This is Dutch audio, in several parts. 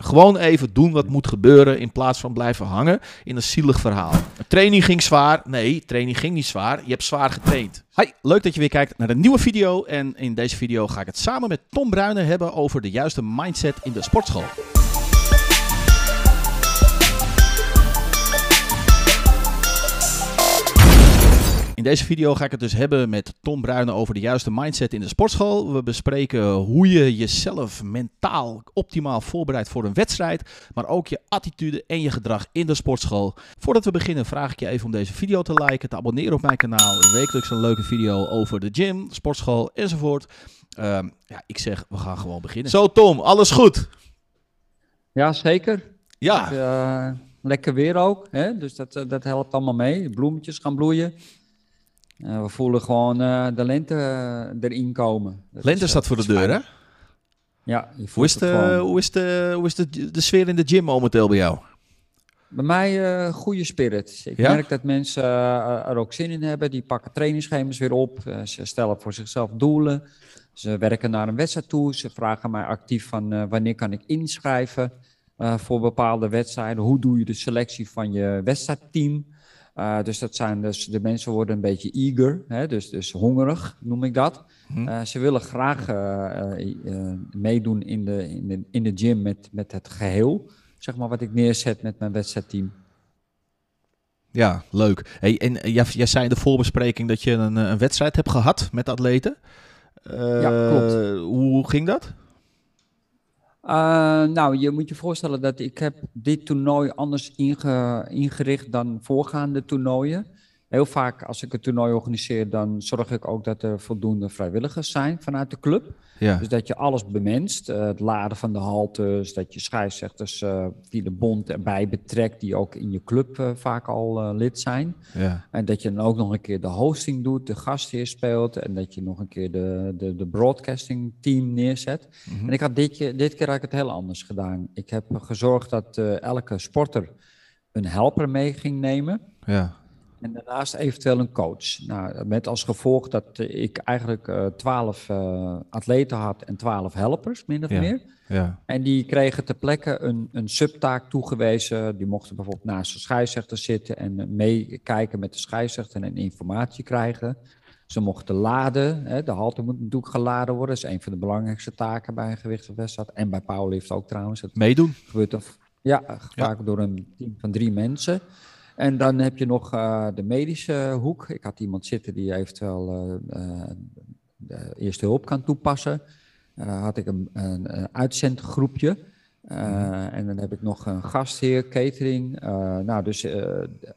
Gewoon even doen wat moet gebeuren in plaats van blijven hangen in een zielig verhaal. Training ging zwaar. Nee, training ging niet zwaar. Je hebt zwaar getraind. Hi, leuk dat je weer kijkt naar een nieuwe video. En in deze video ga ik het samen met Tom Bruinen hebben over de juiste mindset in de sportschool. Deze video ga ik het dus hebben met Tom Bruinen over de juiste mindset in de sportschool. We bespreken hoe je jezelf mentaal optimaal voorbereidt voor een wedstrijd, maar ook je attitude en je gedrag in de sportschool. Voordat we beginnen vraag ik je even om deze video te liken, te abonneren op mijn kanaal. Wekelijks een leuke video over de gym, sportschool enzovoort. Ehm, ja, ik zeg, we gaan gewoon beginnen. Zo Tom, alles goed? Ja, zeker. Ja. Uh, lekker weer ook, hè? dus dat, dat helpt allemaal mee. Bloemetjes gaan bloeien. Uh, we voelen gewoon uh, de lente uh, erin komen. Dat lente staat voor de deur, hè? Ja, je hoe is, de, hoe is, de, hoe is de, de sfeer in de gym momenteel bij jou? Bij mij goede spirit. Ik ja? merk dat mensen er ook zin in hebben. Die pakken trainingsschema's weer op. ze stellen voor zichzelf doelen. Ze werken naar een wedstrijd toe. Ze vragen mij actief van wanneer kan ik inschrijven voor bepaalde wedstrijden. Hoe doe je de selectie van je wedstrijdteam? Uh, dus dat zijn dus, de mensen worden een beetje eager, hè, dus, dus hongerig noem ik dat. Uh, ze willen graag uh, meedoen in de, in, de, in de gym met, met het geheel, zeg maar, wat ik neerzet met mijn wedstrijdteam. Ja, leuk. Hey, en jij, jij zei in de voorbespreking dat je een, een wedstrijd hebt gehad met atleten. ja, klopt. Hoe ging dat? Uh, nou, je moet je voorstellen dat ik heb dit toernooi anders inge, ingericht dan voorgaande toernooien. Heel vaak als ik een toernooi organiseer, dan zorg ik ook dat er voldoende vrijwilligers zijn vanuit de club. Ja. Dus dat je alles bemenst. Uh, het laden van de haltes, dat je scheidsrechters uh, die de bond erbij betrekt, die ook in je club uh, vaak al lid zijn. Ja. En dat je dan ook nog een keer de hosting doet, de gastheer speelt en dat je nog een keer de, de, de broadcasting team neerzet. Mm -hmm. En ik had dit, dit keer had ik het heel anders gedaan. Ik heb gezorgd dat elke sporter een helper mee ging nemen. Ja. En daarnaast eventueel een coach. Nou, met als gevolg dat ik eigenlijk uh, twaalf uh, atleten had en twaalf helpers, min of meer. Ja. En die kregen ter plekke een, een subtaak toegewezen. Die mochten bijvoorbeeld naast de scheidsrechter zitten en meekijken met de scheidsrechter en informatie krijgen. Ze mochten laden. Hè. De halte moet natuurlijk geladen worden. Dat is een van de belangrijkste taken bij een gewichtswedstrijd. En bij Powerlift ook trouwens. Het Meedoen? Gebeurt of, ja, vaak door een team van drie mensen. En dan heb je nog uh, de medische hoek. Ik had iemand zitten die eventueel uh, uh, de eerste hulp kan toepassen. had ik een, een, een uitzendgroepje. en dan heb ik nog een gastheer, catering. nou, dus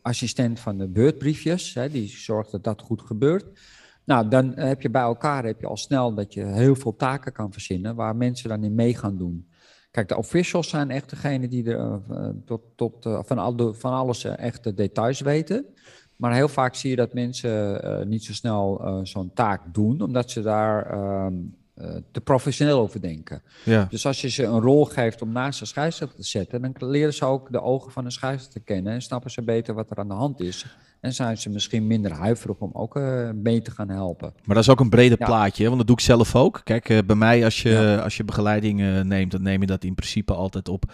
assistent van de beurtbriefjes. Hè, die zorgt dat dat goed gebeurt. Nou, dan heb je bij elkaar heb je al snel dat je heel veel taken kan verzinnen waar mensen dan in mee gaan doen. Kijk, de officials zijn echt degene die er uh, tot, tot, uh, van, al de, van alles uh, echt de details weten. Maar heel vaak zie je dat mensen niet zo snel zo'n taak doen, omdat ze daar ehm, te professioneel over denken. Ja. Dus als je ze een rol geeft om naast de scheidsrechter te zetten, dan leren ze ook de ogen van de scheidsrechter kennen en snappen ze beter wat er aan de hand is. En zijn ze misschien minder huiverig om ook uh, mee te gaan helpen. Maar dat is ook een breder ja. plaatje, want dat doe ik zelf ook. Kijk, uh, bij mij als je, ja. als je begeleiding uh, neemt, dan neem je dat in principe altijd op,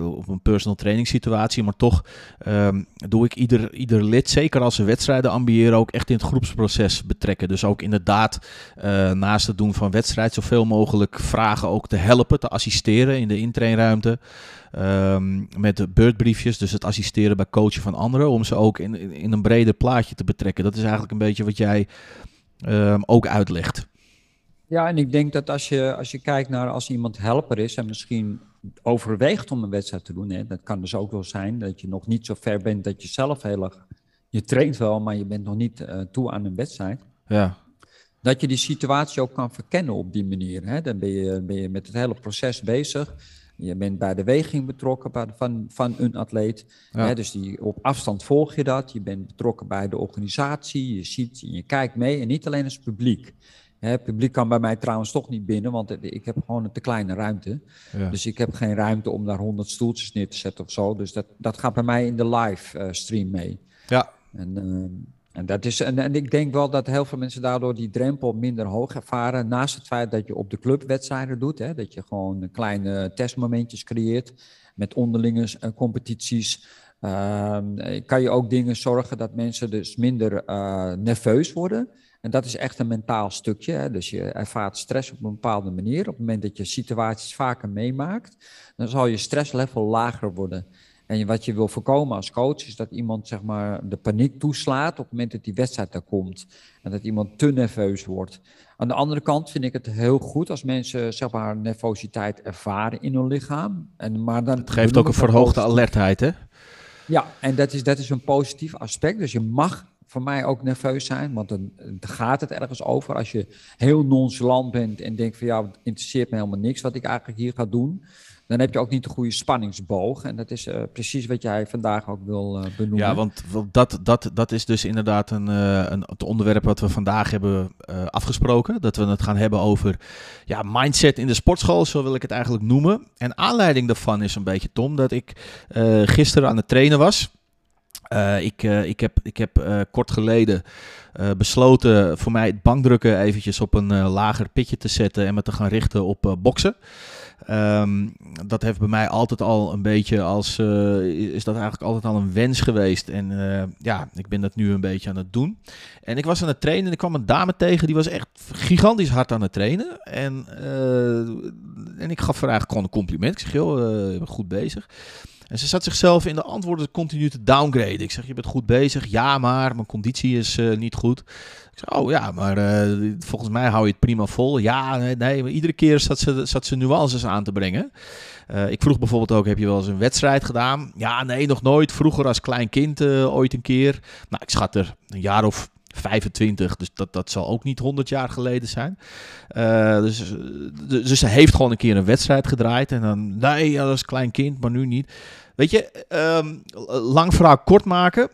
op een personal training situatie. Maar toch um, doe ik ieder, ieder lid, zeker als ze wedstrijden ambiëren, ook echt in het groepsproces betrekken. Dus ook inderdaad naast het doen van wedstrijd zoveel mogelijk vragen ook te helpen, te assisteren in de intrainruimte. Um, met beurtbriefjes, dus het assisteren bij coachen van anderen, om ze ook in, in een breder plaatje te betrekken. Dat is eigenlijk een beetje wat jij um, ook uitlegt. Ja, en ik denk dat als je, als je kijkt naar als iemand helper is en misschien overweegt om een wedstrijd te doen, hè, dat kan dus ook wel zijn dat je nog niet zo ver bent dat je zelf heel erg, je traint wel, maar je bent nog niet uh, toe aan een wedstrijd. Ja. Dat je die situatie ook kan verkennen op die manier. Hè. Dan ben je, ben je met het hele proces bezig. Je bent bij de weging betrokken van, van een atleet. Ja. Hè, dus die, op afstand volg je dat. Je bent betrokken bij de organisatie. Je ziet, je kijkt mee. En niet alleen als publiek. Het publiek kan bij mij trouwens toch niet binnen, want ik heb gewoon een te kleine ruimte. Ja. Dus ik heb geen ruimte om daar honderd stoeltjes neer te zetten of zo. Dus dat, dat gaat bij mij in de live uh, stream mee. Ja. En, uh, En, dat is, en, en ik denk wel dat heel veel mensen daardoor die drempel minder hoog ervaren. Naast het feit dat je op de club wedstrijden doet, hè, dat je gewoon kleine testmomentjes creëert met onderlinge eh, competities. Ehm, kan je ook dingen zorgen dat mensen dus minder nerveus worden. En dat is echt een mentaal stukje. Hè? Dus je ervaart stress op een bepaalde manier. Op het moment dat je situaties vaker meemaakt, dan zal je stresslevel lager worden. En wat je wil voorkomen als coach is dat iemand zeg maar, de paniek toeslaat op het moment dat die wedstrijd er komt. En dat iemand te nerveus wordt. Aan de andere kant vind ik het heel goed als mensen zeg maar, nervositeit ervaren in hun lichaam. En, maar dan het geeft ook een verhoogde alertheid, hè? Ja, en dat is, dat is een positief aspect. Dus je mag voor mij ook nerveus zijn, want dan, gaat het ergens over. Als je heel nonchalant bent en denkt van ja, het interesseert me helemaal niks wat ik eigenlijk hier ga doen dan heb je ook niet de goede spanningsboog. En dat is uh, precies wat jij vandaag ook wil uh, benoemen. Ja, want dat, dat, dat is dus inderdaad een, uh, een, het onderwerp wat we vandaag hebben afgesproken. Dat we het gaan hebben over ja, mindset in de sportschool, zo wil ik het eigenlijk noemen. En aanleiding daarvan is een beetje, Tom, dat ik gisteren aan het trainen was. Ik, ik heb, ik heb kort geleden besloten voor mij het bankdrukken eventjes op een lager pitje te zetten en me te gaan richten op boksen. Ehm, dat heeft bij mij altijd al een beetje als. Is dat eigenlijk altijd al een wens geweest. En ja, ik ben dat nu een beetje aan het doen. En ik was aan het trainen en ik kwam een dame tegen. Die was echt gigantisch hard aan het trainen. En, en ik gaf haar eigenlijk gewoon een compliment. Ik zeg, joh, je goed bezig. En ze zat zichzelf in de antwoorden continu te downgraden. Ik zeg, je bent goed bezig. Ja, maar mijn conditie is niet goed. Ik zei, oh ja, maar uh, volgens mij hou je het prima vol. Ja, nee, maar iedere keer zat ze, zat ze nuances aan te brengen. Uh, ik vroeg bijvoorbeeld ook, heb je wel eens een wedstrijd gedaan? Ja, nee, nog nooit. Vroeger als klein kind ooit een keer. Nou, ik schat er een jaar of 25, dus dat, dat zal ook niet 100 jaar geleden zijn. Dus, dus ze heeft gewoon een keer een wedstrijd gedraaid. En dan, nee, als klein kind, maar nu niet. Weet je, um, lang verhaal kort maken.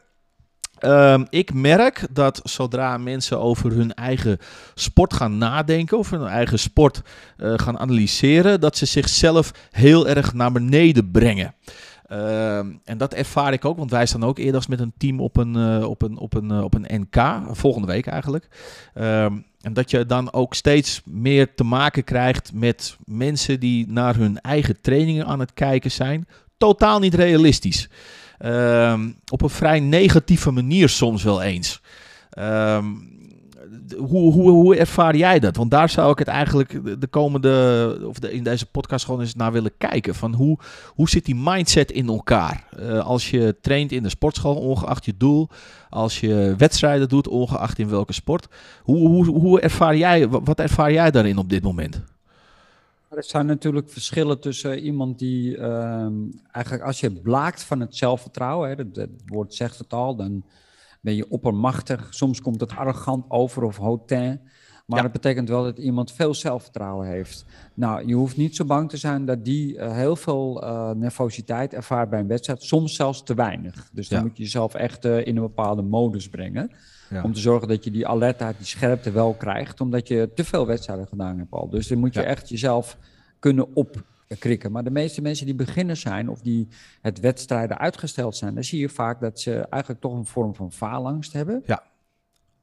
Um, ik merk dat zodra mensen over hun eigen sport gaan nadenken, of hun eigen sport uh, gaan analyseren, dat ze zichzelf heel erg naar beneden brengen. Uh, en dat ervaar ik ook, want wij staan ook eerder met een team op een, uh, op een, op een, uh, op een NK, volgende week eigenlijk. En dat je dan ook steeds meer te maken krijgt met mensen die naar hun eigen trainingen aan het kijken zijn. Totaal niet realistisch. Um, op een vrij negatieve manier soms wel eens. Um, hoe, hoe, hoe ervaar jij dat? Want daar zou ik het eigenlijk de komende, of de, in deze podcast gewoon eens naar willen kijken. Van hoe, hoe zit die mindset in elkaar? Uh, als je traint in de sportschool, ongeacht je doel. Als je wedstrijden doet, ongeacht in welke sport. Hoe, hoe, hoe ervaar jij, wat ervaar jij daarin op dit moment? Er zijn natuurlijk verschillen tussen iemand die uh, eigenlijk als je blaakt van het zelfvertrouwen, hè, dat, woord zegt het al, dan ben je oppermachtig. Soms komt het arrogant over of hautain. Maar ja. dat betekent wel dat iemand veel zelfvertrouwen heeft. Nou, je hoeft niet zo bang te zijn dat die uh, heel veel uh, nervositeit ervaart bij een wedstrijd. Soms zelfs te weinig. Dus dan ja. moet je jezelf echt uh, in een bepaalde modus brengen. Ja. Om te zorgen dat je die alertheid, die scherpte wel krijgt. Omdat je te veel wedstrijden gedaan hebt al. Dus dan moet je echt jezelf kunnen opkrikken. Maar de meeste mensen die beginnen zijn of die het wedstrijden uitgesteld zijn, dan zie je vaak dat ze eigenlijk toch een vorm van faalangst hebben. Ja.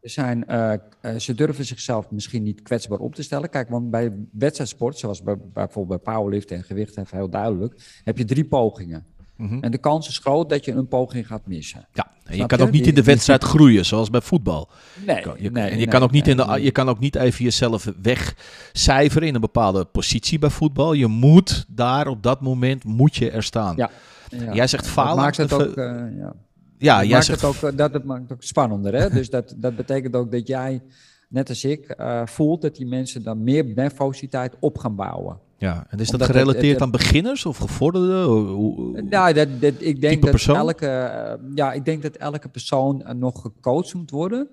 Ze, zijn, uh, uh, ze durven zichzelf misschien niet kwetsbaar op te stellen. Kijk, want bij wedstrijdsport, zoals bij, bijvoorbeeld bij powerlift en gewicht, heel duidelijk, heb je drie pogingen. Mm -hmm. En de kans is groot dat je een poging gaat missen. Ja, en je kan ook niet in de wedstrijd groeien, zoals bij voetbal. Nee, je, nee, en je, nee, kan ook niet nee, in de, je kan ook niet even jezelf wegcijferen in een bepaalde positie bij voetbal. Je moet daar op dat moment, moet je er staan. Ja, ja. Jij zegt falen. maakt het ook, uh, ja. Ja, dat jij maakt zegt... het ook, dat het maakt het ook spannender. Hè? dus dat, dat betekent ook dat jij, net als ik, uh, voelt dat die mensen dan meer nervositeit op gaan bouwen. Ja, en is dat gerelateerd het, het, aan beginners of gevorderden? Hoe, nou, dat, dat, ik, denk dat elke, uh, ja, ik denk dat elke persoon uh, nog gecoacht moet worden.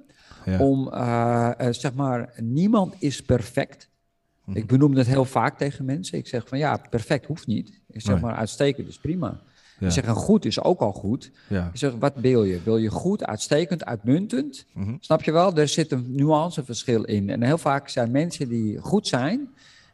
Ja. Om, uh, zeg maar, niemand is perfect. Hm. Ik benoem dat heel vaak tegen mensen. Ik zeg van ja, perfect hoeft niet. Ik zeg nee. maar uitstekend is prima. Ja. Ik zeg een goed is ook al goed. Ja. Ik zeg wat wil je? Wil je goed, uitstekend, uitmuntend? Mhm. Snap je wel? Er zit een nuanceverschil in. En heel vaak zijn mensen die goed zijn,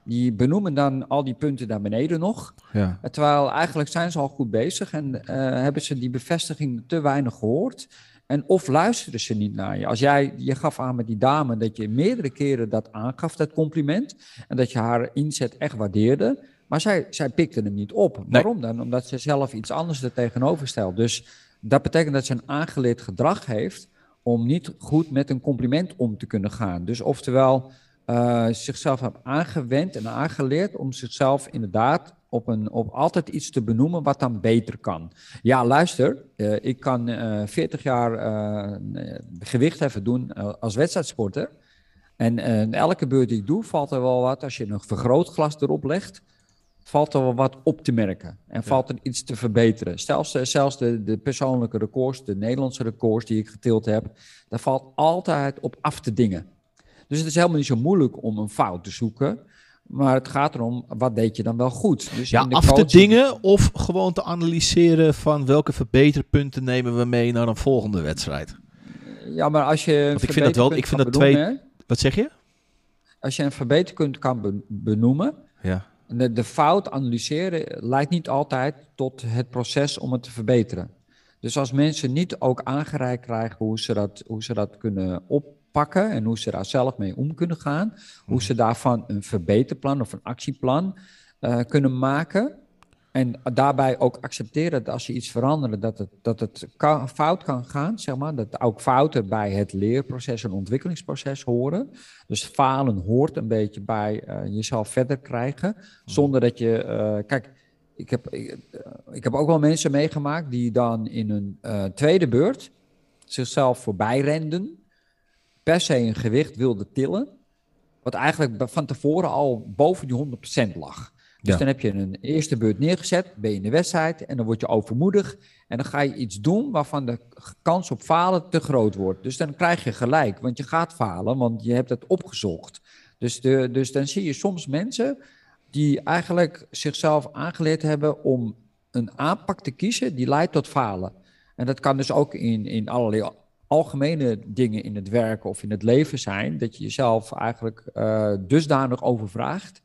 die benoemen dan al die punten naar beneden nog. Ja. Terwijl eigenlijk zijn ze al goed bezig en uh, hebben ze die bevestiging te weinig gehoord. En of luisteren ze niet naar je. Als jij, je gaf aan met die dame dat je meerdere keren dat aangaf, dat compliment. En dat je haar inzet echt waardeerde. Maar zij, zij pikte hem niet op. Waarom dan? Omdat ze zelf iets anders er tegenover stelt. Dus dat betekent dat ze een aangeleerd gedrag heeft om niet goed met een compliment om te kunnen gaan. Dus oftewel uh, zichzelf heeft aangewend en aangeleerd om zichzelf inderdaad op, een, op altijd iets te benoemen wat dan beter kan. Ja, luister, uh, ik kan uh, 40 jaar gewicht even doen als wedstrijdsporter. En elke beurt die ik doe, valt er wel wat. Als je een vergrootglas erop legt, valt er wel wat op te merken. En valt er iets te verbeteren. Zelfs, zelfs de, de persoonlijke records, de Nederlandse records die ik getild heb, daar valt altijd op af te dingen. Dus het is helemaal niet zo moeilijk om een fout te zoeken. Maar het gaat erom, wat deed je dan wel goed? Dus ja, af te dingen of gewoon te analyseren van welke verbeterpunten nemen we mee naar een volgende wedstrijd? Ja, maar als je. ik vind dat wel. Ik vind dat twee. Wat zeg je? Als je een verbeterpunt kan benoemen. Ja. De, de fout analyseren leidt niet altijd tot het proces om het te verbeteren. Dus als mensen niet ook aangereikt krijgen hoe ze dat, hoe ze dat kunnen op, pakken en hoe ze daar zelf mee om kunnen gaan. Hoe ze daarvan een verbeterplan of een actieplan uh, kunnen maken. En daarbij ook accepteren dat als je iets verandert, dat het, dat het fout kan gaan, zeg maar. Dat ook fouten bij het leerproces en ontwikkelingsproces horen. Dus falen hoort een beetje bij uh, jezelf verder krijgen. Zonder dat je, uh, kijk, ik heb, ik, ik, heb ook wel mensen meegemaakt die dan in een tweede beurt zichzelf voorbij renden per se een gewicht wilde tillen, wat eigenlijk van tevoren al boven die 100% lag. Dus dan heb je een eerste beurt neergezet, ben je in de wedstrijd en dan word je overmoedig. En dan ga je iets doen waarvan de kans op falen te groot wordt. Dus dan krijg je gelijk, want je gaat falen, want je hebt het opgezocht. Dus, de, dus dan zie je soms mensen die eigenlijk zichzelf aangeleerd hebben om een aanpak te kiezen die leidt tot falen. En dat kan dus ook in, in allerlei algemene dingen in het werken of in het leven zijn, dat je jezelf eigenlijk uh, dusdanig overvraagt.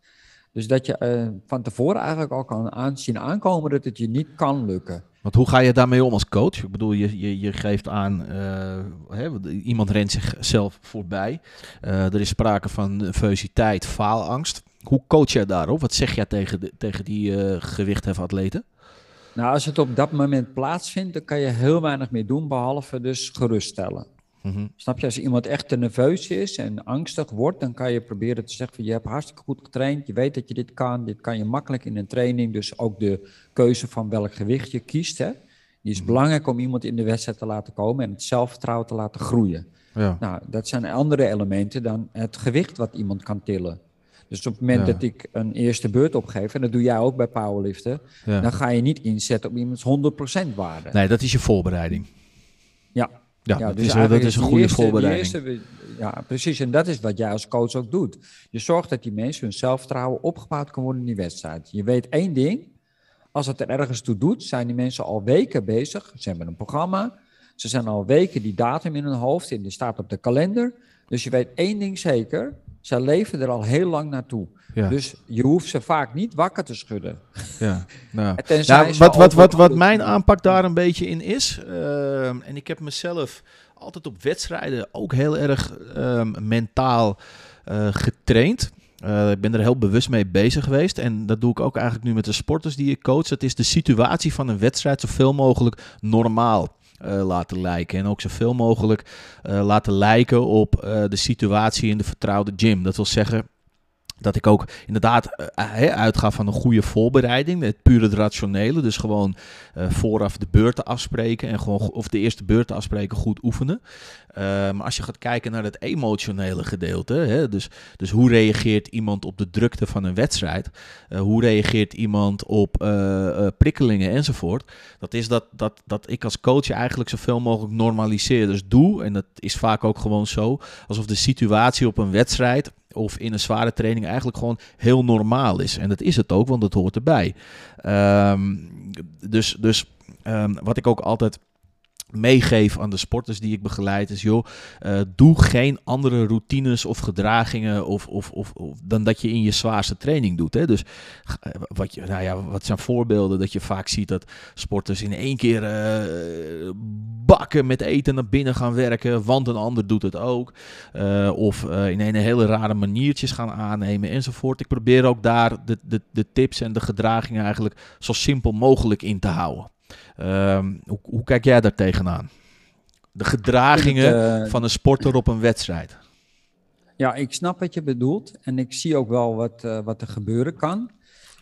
Dus dat je uh, van tevoren eigenlijk al kan aanzien aankomen dat het je niet kan lukken. Want hoe ga je daarmee om als coach? Ik bedoel, je, je, je geeft aan, uh, hè, iemand rent zichzelf voorbij. er is sprake van nervositeit, faalangst. Hoe coach je daarop? Wat zeg jij tegen, tegen die gewichthefatleten? Nou, als het op dat moment plaatsvindt, dan kan je heel weinig meer doen, behalve dus geruststellen. Mm Snap je, als iemand echt te nerveus is en angstig wordt, dan kan je proberen te zeggen van je hebt hartstikke goed getraind, je weet dat je dit kan, dit kan je makkelijk in een training, dus ook de keuze van welk gewicht je kiest, hè, die is mhm. belangrijk om iemand in de wedstrijd te laten komen en het zelfvertrouwen te laten groeien. Ja. Nou, dat zijn andere elementen dan het gewicht wat iemand kan tillen. Dus op het moment dat ik een eerste beurt opgeef, en dat doe jij ook bij powerliften, dan ga je niet inzetten op iemands 100% waarde. Nee, dat is je voorbereiding. Ja. Ja, dat, dus is, dat is een goede voorbereiding. Eerste, ja, precies. En dat is wat jij als coach ook doet. Je zorgt dat die mensen hun zelfvertrouwen opgebouwd kan worden in die wedstrijd. Je weet één ding. Als het er ergens toe doet, zijn die mensen al weken bezig. Ze hebben een programma. Ze zijn al weken die datum in hun hoofd. En die staat op de kalender. Dus je weet één ding zeker. Ze leven er al heel lang naartoe. Dus je hoeft ze vaak niet wakker te schudden. Ja, nou. nou wat, wat, wat, wat mijn aanpak daar een beetje in is, uh, en ik heb mezelf altijd op wedstrijden ook heel erg uh, mentaal uh, getraind. Uh, ik ben er heel bewust mee bezig geweest. En dat doe ik ook eigenlijk nu met de sporters die ik coach. Dat is de situatie van een wedstrijd zoveel mogelijk normaal uh, laten lijken. En ook zoveel mogelijk uh, laten lijken op uh, de situatie in de vertrouwde gym. Dat wil zeggen, dat ik ook inderdaad uh, uitga van een goede voorbereiding. Het pure rationele. Dus gewoon uh, vooraf de beurten afspreken. En gewoon, of de eerste beurten afspreken, goed oefenen. Uh, maar als je gaat kijken naar het emotionele gedeelte. Hè, dus, dus hoe reageert iemand op de drukte van een wedstrijd? hoe reageert iemand op prikkelingen enzovoort? Dat is dat, dat, dat ik als coach eigenlijk zoveel mogelijk normaliseer. Dus doe, en dat is vaak ook gewoon zo, alsof de situatie op een wedstrijd of in een zware training eigenlijk gewoon heel normaal is. En dat is het ook, want dat hoort erbij. Um, dus dus um, wat ik ook altijd meegeef aan de sporters die ik begeleid is, joh, uh, doe geen andere routines of gedragingen of, of, of, dan dat je in je zwaarste training doet. Hè? Dus uh, wat, je, nou ja, wat zijn voorbeelden dat je vaak ziet dat sporters in één keer uh, bakken met eten naar binnen gaan werken, want een ander doet het ook. of in een hele rare maniertjes gaan aannemen enzovoort. Ik probeer ook daar de, de, de tips en de gedragingen eigenlijk zo simpel mogelijk in te houden. Um, hoe, hoe, kijk jij daar tegenaan? De gedragingen het, uh, van een sporter op een wedstrijd. Ja, ik snap wat je bedoelt. En ik zie ook wel wat, uh, wat er gebeuren kan.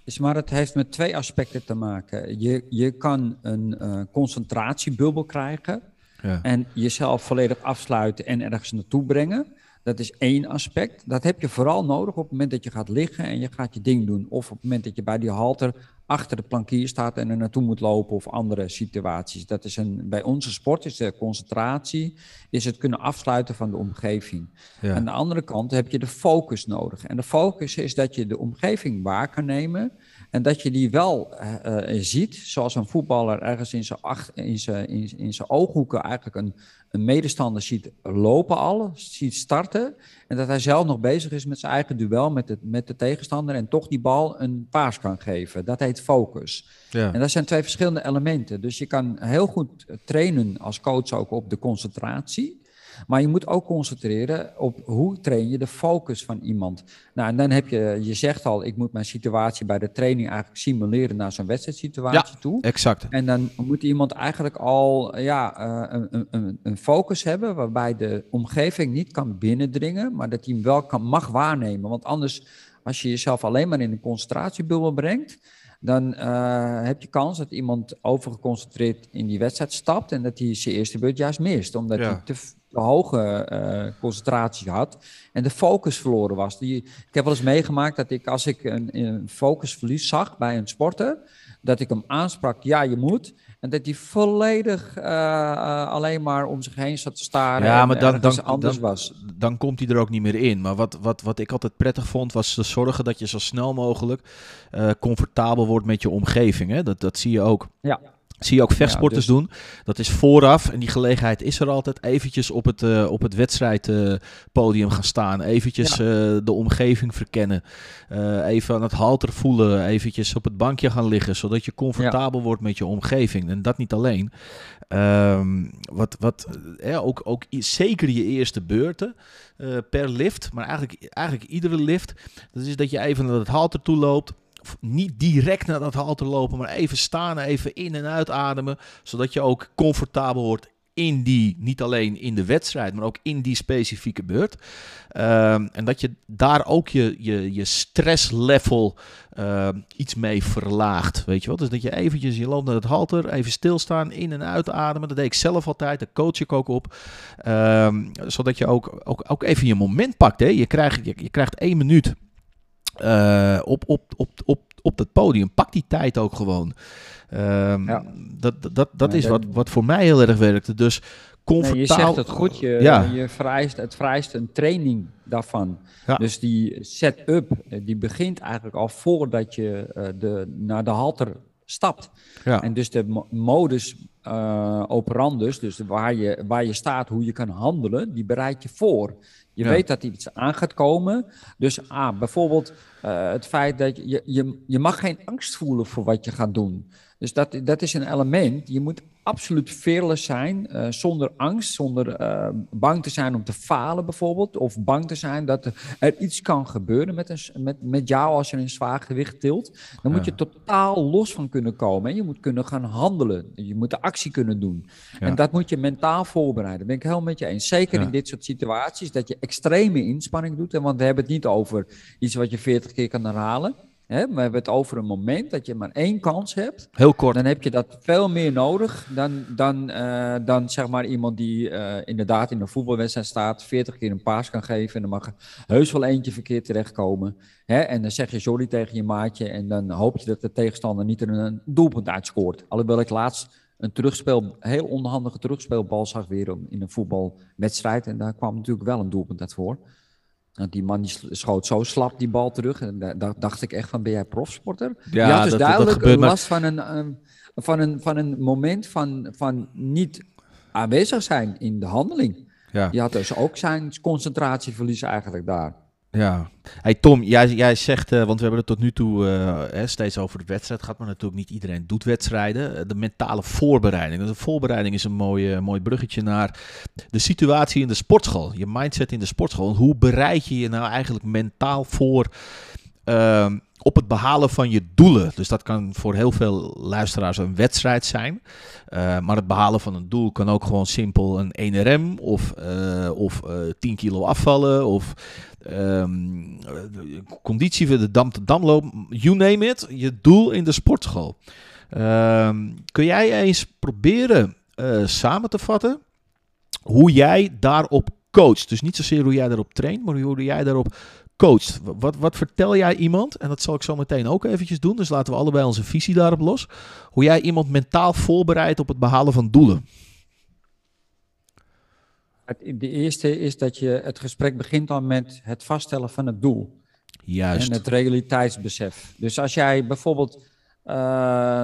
Dus, maar het heeft met twee aspecten te maken. Je, je kan een uh, concentratiebubbel krijgen. Ja. En jezelf volledig afsluiten en ergens naartoe brengen. Dat is één aspect. Dat heb je vooral nodig op het moment dat je gaat liggen en je gaat je ding doen. Of op het moment dat je bij die halter achter de plankier staat en er naartoe moet lopen of andere situaties. Dat is een, bij onze sport is de concentratie, is het kunnen afsluiten van de omgeving. Ja. Aan de andere kant heb je de focus nodig. En de focus is dat je de omgeving waar kan nemen en dat je die wel uh, ziet, zoals een voetballer ergens in zijn, acht, in zijn, in, in zijn ooghoeken eigenlijk een, een medestander ziet lopen al, ziet starten. En dat hij zelf nog bezig is met zijn eigen duel met de, met de tegenstander en toch die bal een paas kan geven. Dat heet focus. Ja. En dat zijn twee verschillende elementen. Dus je kan heel goed trainen als coach ook op de concentratie. Maar je moet ook concentreren op hoe train je de focus van iemand. Nou, en dan heb je, je zegt al, ik moet mijn situatie bij de training eigenlijk simuleren naar zo'n wedstrijdsituatie ja, toe. exact. En dan moet iemand eigenlijk al ja, uh, een, een, een, focus hebben waarbij de omgeving niet kan binnendringen, maar dat hij hem wel kan, mag waarnemen. Want anders, als je jezelf alleen maar in een concentratiebubbel brengt, dan uh, heb je kans dat iemand overgeconcentreerd in die wedstrijd stapt en dat hij zijn eerste beurt juist mist, omdat ja. hij te, te hoge uh, concentratie had en de focus verloren was. Die, ik heb wel eens meegemaakt dat ik, als ik een, een focusverlies zag bij een sporter, dat ik hem aansprak, ja, je moet. En dat hij volledig uh, uh, alleen maar om zich heen zat te staren ja, maar dan, dan, anders dan, was. Dan komt hij er ook niet meer in. Maar wat, wat, wat ik altijd prettig vond, was te zorgen dat je zo snel mogelijk uh, comfortabel wordt met je omgeving. Hè? Dat, dat zie je ook. Ja. Zie je ook vechtsporters ja, dus... doen. Dat is vooraf, en die gelegenheid is er altijd, eventjes op het, uh, op het wedstrijdpodium uh, gaan staan. Eventjes ja. uh, de omgeving verkennen. Uh, even aan het halter voelen. Eventjes op het bankje gaan liggen, zodat je comfortabel ja. wordt met je omgeving. En dat niet alleen. Um, wat, wat ook, ook zeker je eerste beurten per lift, maar eigenlijk, eigenlijk iedere lift. Dat is dat je even naar het halter toe loopt niet direct naar dat halter lopen, maar even staan, even in- en uitademen. Zodat je ook comfortabel wordt in die, niet alleen in de wedstrijd, maar ook in die specifieke beurt. Um, en dat je daar ook je, je, je stresslevel uh, iets mee verlaagt, weet je wel. Dus dat je eventjes, je loopt naar het halter, even stilstaan, in- en uitademen. Dat deed ik zelf altijd, daar coach ik ook op. Um, zodat je ook, ook, ook even je moment pakt, hè. Je krijgt, je, je krijgt één minuut uh, op, op, op, op, op dat podium. Pak die tijd ook gewoon. Um, ja. Dat, dat, dat is wat, wat voor mij heel erg werkte. Dus comfortabel. Nee, je zegt het goed. Je, ja. je vereist, het vereist een training daarvan. Dus die set-up die begint eigenlijk al voordat je uh, de, naar de halter stapt. Ja. En dus de modus uh, operandus, dus waar je, waar je staat, hoe je kan handelen, die bereid je voor. Je ja. weet dat iets aan gaat komen. Dus ah, bijvoorbeeld uh, het feit dat je, je, je mag geen angst voelen voor wat je gaat doen. Dus dat, dat is een element. Je moet absoluut fearless zijn, uh, zonder angst, zonder uh, bang te zijn om te falen bijvoorbeeld. Of bang te zijn dat er, iets kan gebeuren met, een, met, met jou als je een zwaar gewicht tilt. Dan moet ja. je totaal los van kunnen komen. En je moet kunnen gaan handelen. Je moet de actie kunnen doen. Ja. En dat moet je mentaal voorbereiden. Dat ben ik helemaal met je eens. Zeker ja. in dit soort situaties, dat je extreme inspanning doet. Want we hebben het niet over iets wat je 40 keer kan herhalen. Hè, we hebben het over een moment dat je maar één kans hebt. Heel kort. Dan heb je dat veel meer nodig dan, dan, uh, dan zeg maar iemand die uh, inderdaad in een voetbalwedstrijd staat, 40 keer een paas kan geven. En dan mag heus wel eentje verkeerd terechtkomen. Hè, en dan zeg je sorry tegen je maatje en dan hoop je dat de tegenstander niet een doelpunt uitscoort. Alhoewel ik laatst een terugspeel, heel onhandige terugspeelbal zag weer in een voetbalwedstrijd. En daar kwam natuurlijk wel een doelpunt uit voor. Die man die schoot zo slap die bal terug. En daar dacht ik echt van, ben jij profsporter? Ja, je had dus dat, duidelijk dat gebeurt, last van, een, um, van, een, van een moment van, van niet aanwezig zijn in de handeling. Ja. Die had dus ook zijn concentratieverlies eigenlijk daar. Ja. Hey Tom, jij, jij zegt, uh, want we hebben het tot nu toe hè, steeds over de wedstrijd gehad, maar natuurlijk niet iedereen doet wedstrijden. Uh, de mentale voorbereiding. De voorbereiding is een mooi, mooi bruggetje naar de situatie in de sportschool. Je mindset in de sportschool. Hoe bereid je je nou eigenlijk mentaal voor ehm, op het behalen van je doelen. Dus dat kan voor heel veel luisteraars een wedstrijd zijn. Uh, maar het behalen van een doel kan ook gewoon simpel een 1RM of, uh, of uh, 10 kilo afvallen of um, conditie voor de dam damloop. You name it. Je doel in de sportschool. Um, kun jij eens proberen samen te vatten hoe jij daarop coacht? Dus niet zozeer hoe jij daarop traint, maar hoe jij daarop coacht. Wat, wat vertel jij iemand? En dat zal ik zo meteen ook eventjes doen. Dus laten we allebei onze visie daarop los. Hoe jij iemand mentaal voorbereidt op het behalen van doelen. De eerste is dat je het gesprek begint dan met het vaststellen van het doel. Juist. En het realiteitsbesef. Dus als jij bijvoorbeeld, uh,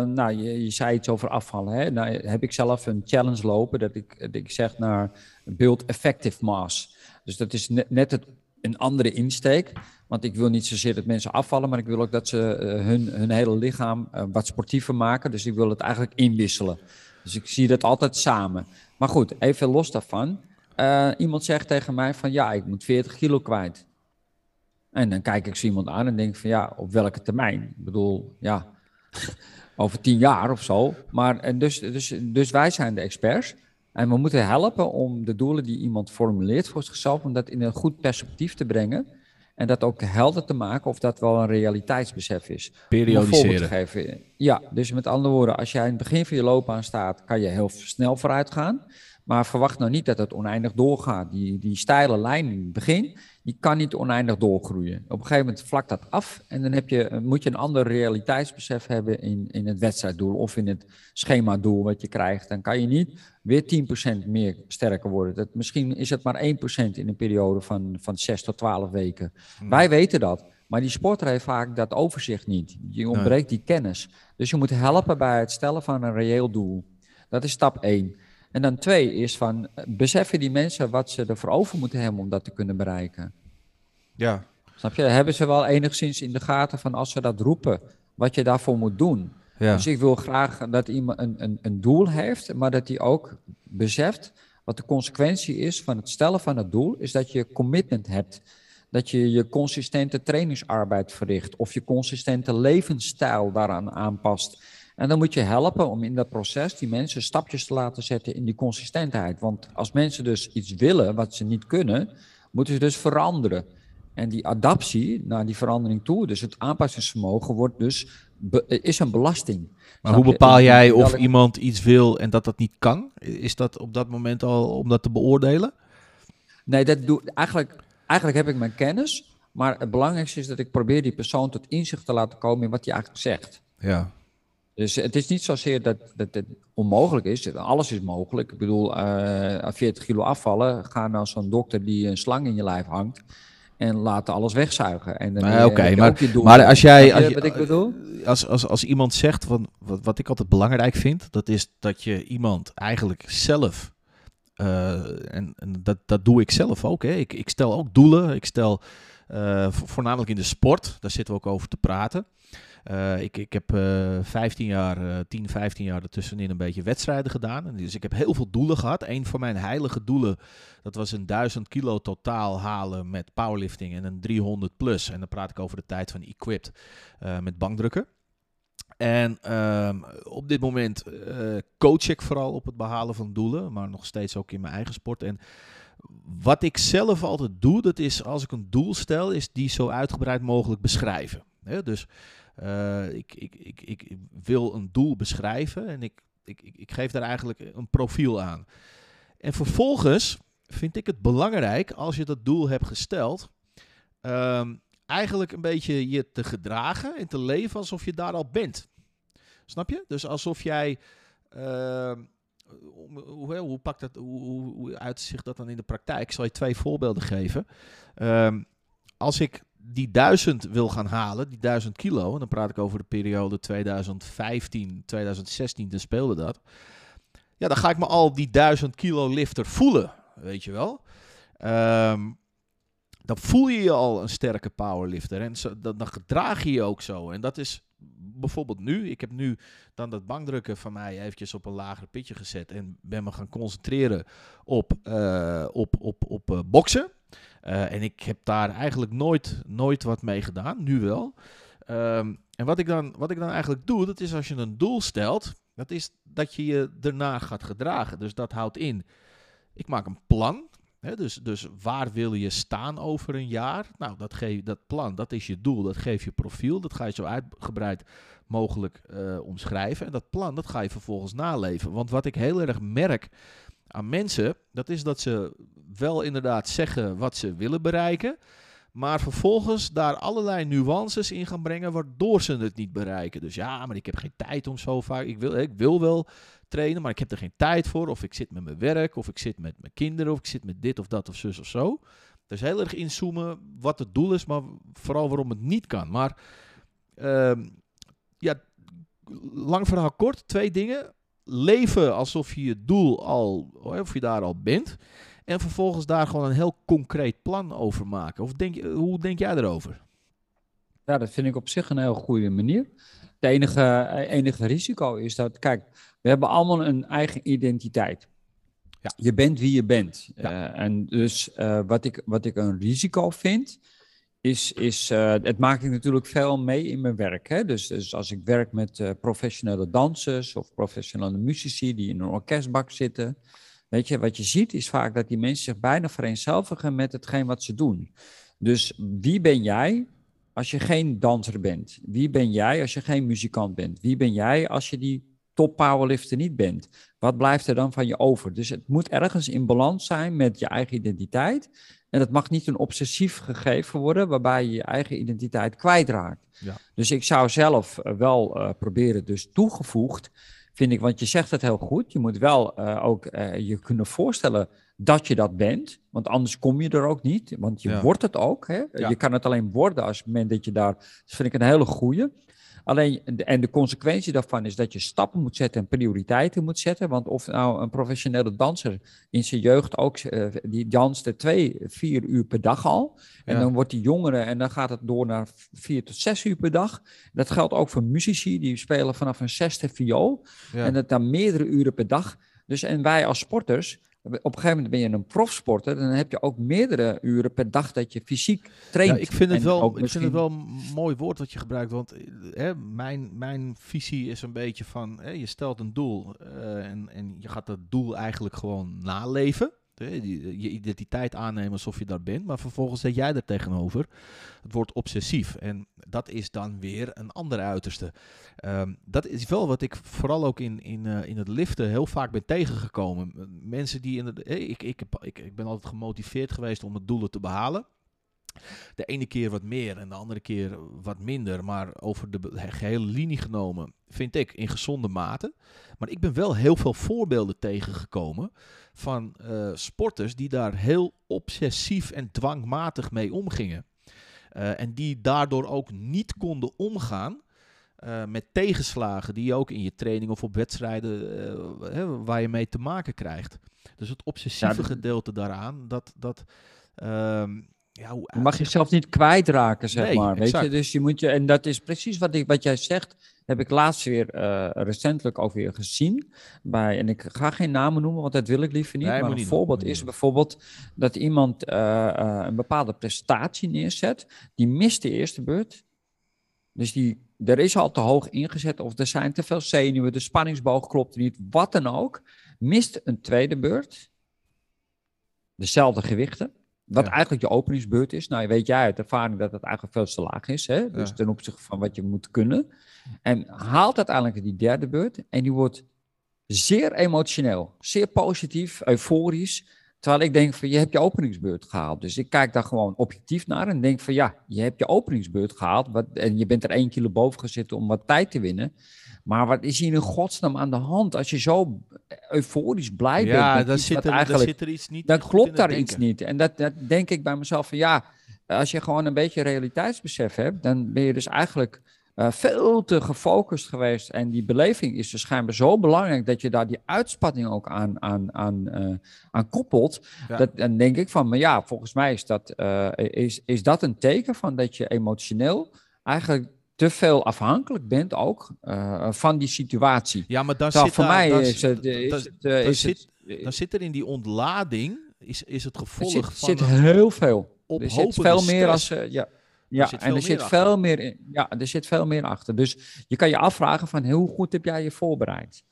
nou, je, je, zei iets over afvallen. Hè? Nou, heb ik zelf een challenge lopen dat ik, dat ik zeg naar build effective mass. Dus dat is net, net het een andere insteek. Want ik wil niet zozeer dat mensen afvallen, maar ik wil ook dat ze uh, hun, hun hele lichaam uh, wat sportiever maken. Dus ik wil het eigenlijk inwisselen. Dus ik zie dat altijd samen. Maar goed, even los daarvan. Uh, iemand zegt tegen mij van ja, ik moet 40 kilo kwijt. En dan kijk ik zo iemand aan en denk van ja, op welke termijn? Ik bedoel, ja, over tien jaar of zo. Maar en dus, dus, dus wij zijn de experts. En we moeten helpen om de doelen die iemand formuleert voor zichzelf, om dat in een goed perspectief te brengen. En dat ook helder te maken of dat wel een realiteitsbesef is. Periodiseren. Geven. Ja, dus met andere woorden, als jij in het begin van je loopbaan staat, kan je heel snel vooruit gaan. Maar verwacht nou niet dat het oneindig doorgaat. Die, die steile lijn in het begin, die kan niet oneindig doorgroeien. Op een gegeven moment vlakt dat af en dan heb je, moet je een ander realiteitsbesef hebben in, in het wedstrijddoel of in het schemadoel wat je krijgt. Dan kan je niet weer 10% meer sterker worden. Dat, misschien is het maar 1% in een periode van, van 6 tot 12 weken. Hmm. Wij weten dat. Maar die sporter heeft vaak dat overzicht niet. Je ontbreekt die kennis. Dus je moet helpen bij het stellen van een reëel doel. Dat is stap 1. En dan twee is van, beseffen die mensen wat ze ervoor over moeten hebben om dat te kunnen bereiken? Ja. Snap je? Hebben ze wel enigszins in de gaten van als ze dat roepen, wat je daarvoor moet doen? Ja. Dus ik wil graag dat iemand een, een, een doel heeft, maar dat hij ook beseft wat de consequentie is van het stellen van het doel, is dat je commitment hebt. Dat je je consistente trainingsarbeid verricht of je consistente levensstijl daaraan aanpast. En dan moet je helpen om in dat proces die mensen stapjes te laten zetten in die consistentheid. Want als mensen dus iets willen wat ze niet kunnen, moeten ze dus veranderen. En die adaptie naar die verandering toe, dus het aanpassingsvermogen, wordt dus, is een belasting. Maar hoe bepaal jij of iemand iets wil en dat dat niet kan? Is dat op dat moment al om dat te beoordelen? Nee, dat doe, eigenlijk, eigenlijk heb ik mijn kennis. Maar het belangrijkste is dat ik probeer die persoon tot inzicht te laten komen in wat hij eigenlijk zegt. Ja. Dus het is niet zozeer dat, dat het onmogelijk is. Alles is mogelijk. Ik bedoel, uh, eh, 40 kilo afvallen. Ga naar zo'n dokter die een slang in je lijf hangt. En laat alles wegzuigen. En dan Oké, maar, maar als jij. Als, je, wat ik bedoel? Als, als, als iemand zegt. Van, wat, wat ik altijd belangrijk vind. Dat is dat je iemand eigenlijk zelf. Uh, en, en dat, dat doe ik zelf ook. Hè. Ik, ik stel ook doelen. Ik stel. Uh, voornamelijk in de sport. Daar zitten we ook over te praten. Uh, ik, ik heb uh, 15 jaar, uh, 10, 15 jaar ertussenin een beetje wedstrijden gedaan. Dus ik heb heel veel doelen gehad. Een van mijn heilige doelen, dat was een 1000 kilo totaal halen met powerlifting en een 300 plus. En dan praat ik over de tijd van equipped met bankdrukken. En ehm, op dit moment coach ik vooral op het behalen van doelen, maar nog steeds ook in mijn eigen sport. En wat ik zelf altijd doe, dat is als ik een doel stel, is die zo uitgebreid mogelijk beschrijven. Dus uh, ik, ik, ik, ik wil een doel beschrijven en ik, geef daar eigenlijk een profiel aan. En vervolgens vind ik het belangrijk, als je dat doel hebt gesteld, um, eigenlijk een beetje je te gedragen en te leven alsof je daar al bent. Snap je? Dus alsof jij. Uh, hoe, hoe, pakt dat, hoe, hoe uitzicht dat dan in de praktijk? Ik zal je twee voorbeelden geven. Um, als ik die duizend wil gaan halen, die duizend kilo, en dan praat ik over de periode 2015, 2016, dan speelde dat. ja, dan ga ik me al die duizend kilo lifter voelen, weet je wel. Ehm, dan voel je je al een sterke powerlifter. En zo, dan, dan gedraag je je ook zo. En dat is bijvoorbeeld nu. Ik heb nu dan dat bankdrukken van mij eventjes op een lager pitje gezet. En ben me gaan concentreren op, uh, op, op, op uh, boksen. Uh, en ik heb daar eigenlijk nooit, nooit wat mee gedaan. Nu wel. Um, en wat ik, dan, wat ik dan eigenlijk doe, dat is als je een doel stelt, dat is dat je je daarna gaat gedragen. Dus dat houdt in, ik maak een plan. Dus, dus waar wil je staan over een jaar? Nou, dat, geef, dat plan, dat is je doel, dat geeft je profiel. Dat ga je zo uitgebreid mogelijk uh, omschrijven. En dat plan, dat ga je vervolgens naleven. Want wat ik heel erg merk aan mensen, dat is dat ze wel inderdaad zeggen wat ze willen bereiken. Maar vervolgens daar allerlei nuances in gaan brengen waardoor ze het niet bereiken. Dus ja, maar ik heb geen tijd om zo vaak. Ik wil, ik wil wel trainen, maar ik heb er geen tijd voor. Of ik zit met mijn werk, of ik zit met mijn kinderen, of ik zit met dit of dat of zus of zo. Dus heel erg inzoomen wat het doel is, maar vooral waarom het niet kan. Maar uh, ja, lang verhaal kort, twee dingen. Leven alsof je je doel al, of je daar al bent. En vervolgens daar gewoon een heel concreet plan over maken. Of denk, hoe denk jij erover? Ja, dat vind ik op zich een heel goede manier. Het enige, enige risico is dat, kijk, we hebben allemaal een eigen identiteit. Ja. Je bent wie je bent. Ja. Uh, en dus uh, wat, ik, wat ik een risico vind, is, is uh, het maak ik natuurlijk veel mee in mijn werk. Hè? Dus, dus als ik werk met professionele dansers of professionele muzici die in een orkestbak zitten, Weet je, wat je ziet is vaak dat die mensen zich bijna vereenzelvigen met hetgeen wat ze doen. Dus wie ben jij als je geen danser bent? Wie ben jij als je geen muzikant bent? Wie ben jij als je die top powerlifter niet bent? Wat blijft er dan van je over? Dus het moet ergens in balans zijn met je eigen identiteit. En het mag niet een obsessief gegeven worden waarbij je je eigen identiteit kwijtraakt. Ja. Dus ik zou zelf eh, wel uh, proberen, dus toegevoegd, vind ik, want je zegt het heel goed. Je moet wel uh, ook uh, je kunnen voorstellen dat je dat bent, want anders kom je er ook niet, want je ja. wordt het ook. Hè? Ja. Je kan het alleen worden als het moment dat je daar, dat vind ik een hele goede. Alleen, en de consequentie daarvan is dat je stappen moet zetten en prioriteiten moet zetten. Want of nou een professionele danser in zijn jeugd ook, uh, die danste twee, vier uur per dag al. En ja. dan wordt die jongere en dan gaat het door naar vier tot zes uur per dag. Dat geldt ook voor muzici, die spelen vanaf een zesde viool. Ja. En dat dan meerdere uren per dag. Dus en wij als sporters, op een gegeven moment ben je een profsporter, dan heb je ook meerdere uren per dag dat je fysiek traint. Ja, ik vind het, wel, ik misschien... vind het wel een mooi woord wat je gebruikt, want hè, mijn, mijn visie is een beetje van, hè, je stelt een doel uh, en, en je gaat dat doel eigenlijk gewoon naleven. Je identiteit aannemen alsof je daar bent, maar vervolgens zet jij er tegenover. Het wordt obsessief en dat is dan weer een andere uiterste. Um, dat is wel wat ik vooral ook in, in, uh, in het liften heel vaak ben tegengekomen. Mensen die in het. Ik, ik, ik, ik ben altijd gemotiveerd geweest om het doelen te behalen. De ene keer wat meer en de andere keer wat minder. Maar over de gehele linie genomen vind ik in gezonde mate. Maar ik ben wel heel veel voorbeelden tegengekomen van uh, sporters die daar heel obsessief en dwangmatig mee omgingen. Uh, en die daardoor ook niet konden omgaan uh, met tegenslagen die je ook in je training of op wedstrijden hè, waar je mee te maken krijgt. Dus het obsessieve ja, gedeelte daaraan, dat, dat ehm, ja, hoe je mag jezelf niet kwijtraken, zeg nee, maar. Weet je? Dus je moet je, en dat is precies wat, ik, wat jij zegt, heb ik laatst weer uh, recentelijk ook weer gezien. Bij, en ik ga geen namen noemen, want dat wil ik liever niet. Nee, maar een niet voorbeeld doen. is bijvoorbeeld dat iemand uh, uh, een bepaalde prestatie neerzet. Die mist de eerste beurt. Dus die, er is al te hoog ingezet, of er zijn te veel zenuwen, de spanningsboog klopt niet, wat dan ook. Mist een tweede beurt. Dezelfde gewichten. Wat ja. eigenlijk je openingsbeurt is. Nou, weet jij uit ervaring dat het eigenlijk veel te laag is. Hè? Dus ja. ten opzichte van wat je moet kunnen. En haalt uiteindelijk die derde beurt. En die wordt zeer emotioneel. Zeer positief, euforisch. Terwijl ik denk van, je hebt je openingsbeurt gehaald. Dus ik kijk daar gewoon objectief naar en denk van, ja, je hebt je openingsbeurt gehaald. Wat, en je bent er één kilo boven gezeten om wat tijd te winnen. Maar wat is hier in godsnaam aan de hand? Als je zo euforisch blij ja, bent. Dan zit, er, dan zit er iets niet. Dan klopt daar denken. iets niet. En dat, dat denk ik bij mezelf van ja, als je gewoon een beetje realiteitsbesef hebt, dan ben je dus eigenlijk uh, veel te gefocust geweest. En die beleving is dus schijnbaar zo belangrijk dat je daar die uitspanning ook aan, aan, aan, uh, aan koppelt. Dat, dan denk ik van, maar ja, volgens mij is dat, uh, is, is dat een teken van dat je emotioneel eigenlijk te veel afhankelijk bent ook van die situatie. Ja, maar dan zit voor mij is het, is het, is het, dan zit er in die ontlading is, is het gevolg er zit, van... zit heel veel. Er zit veel meer als... ja, ja, en er zit veel meer in. Ja, er zit veel meer achter. Dus je kan je afvragen van hoe goed heb jij je voorbereid?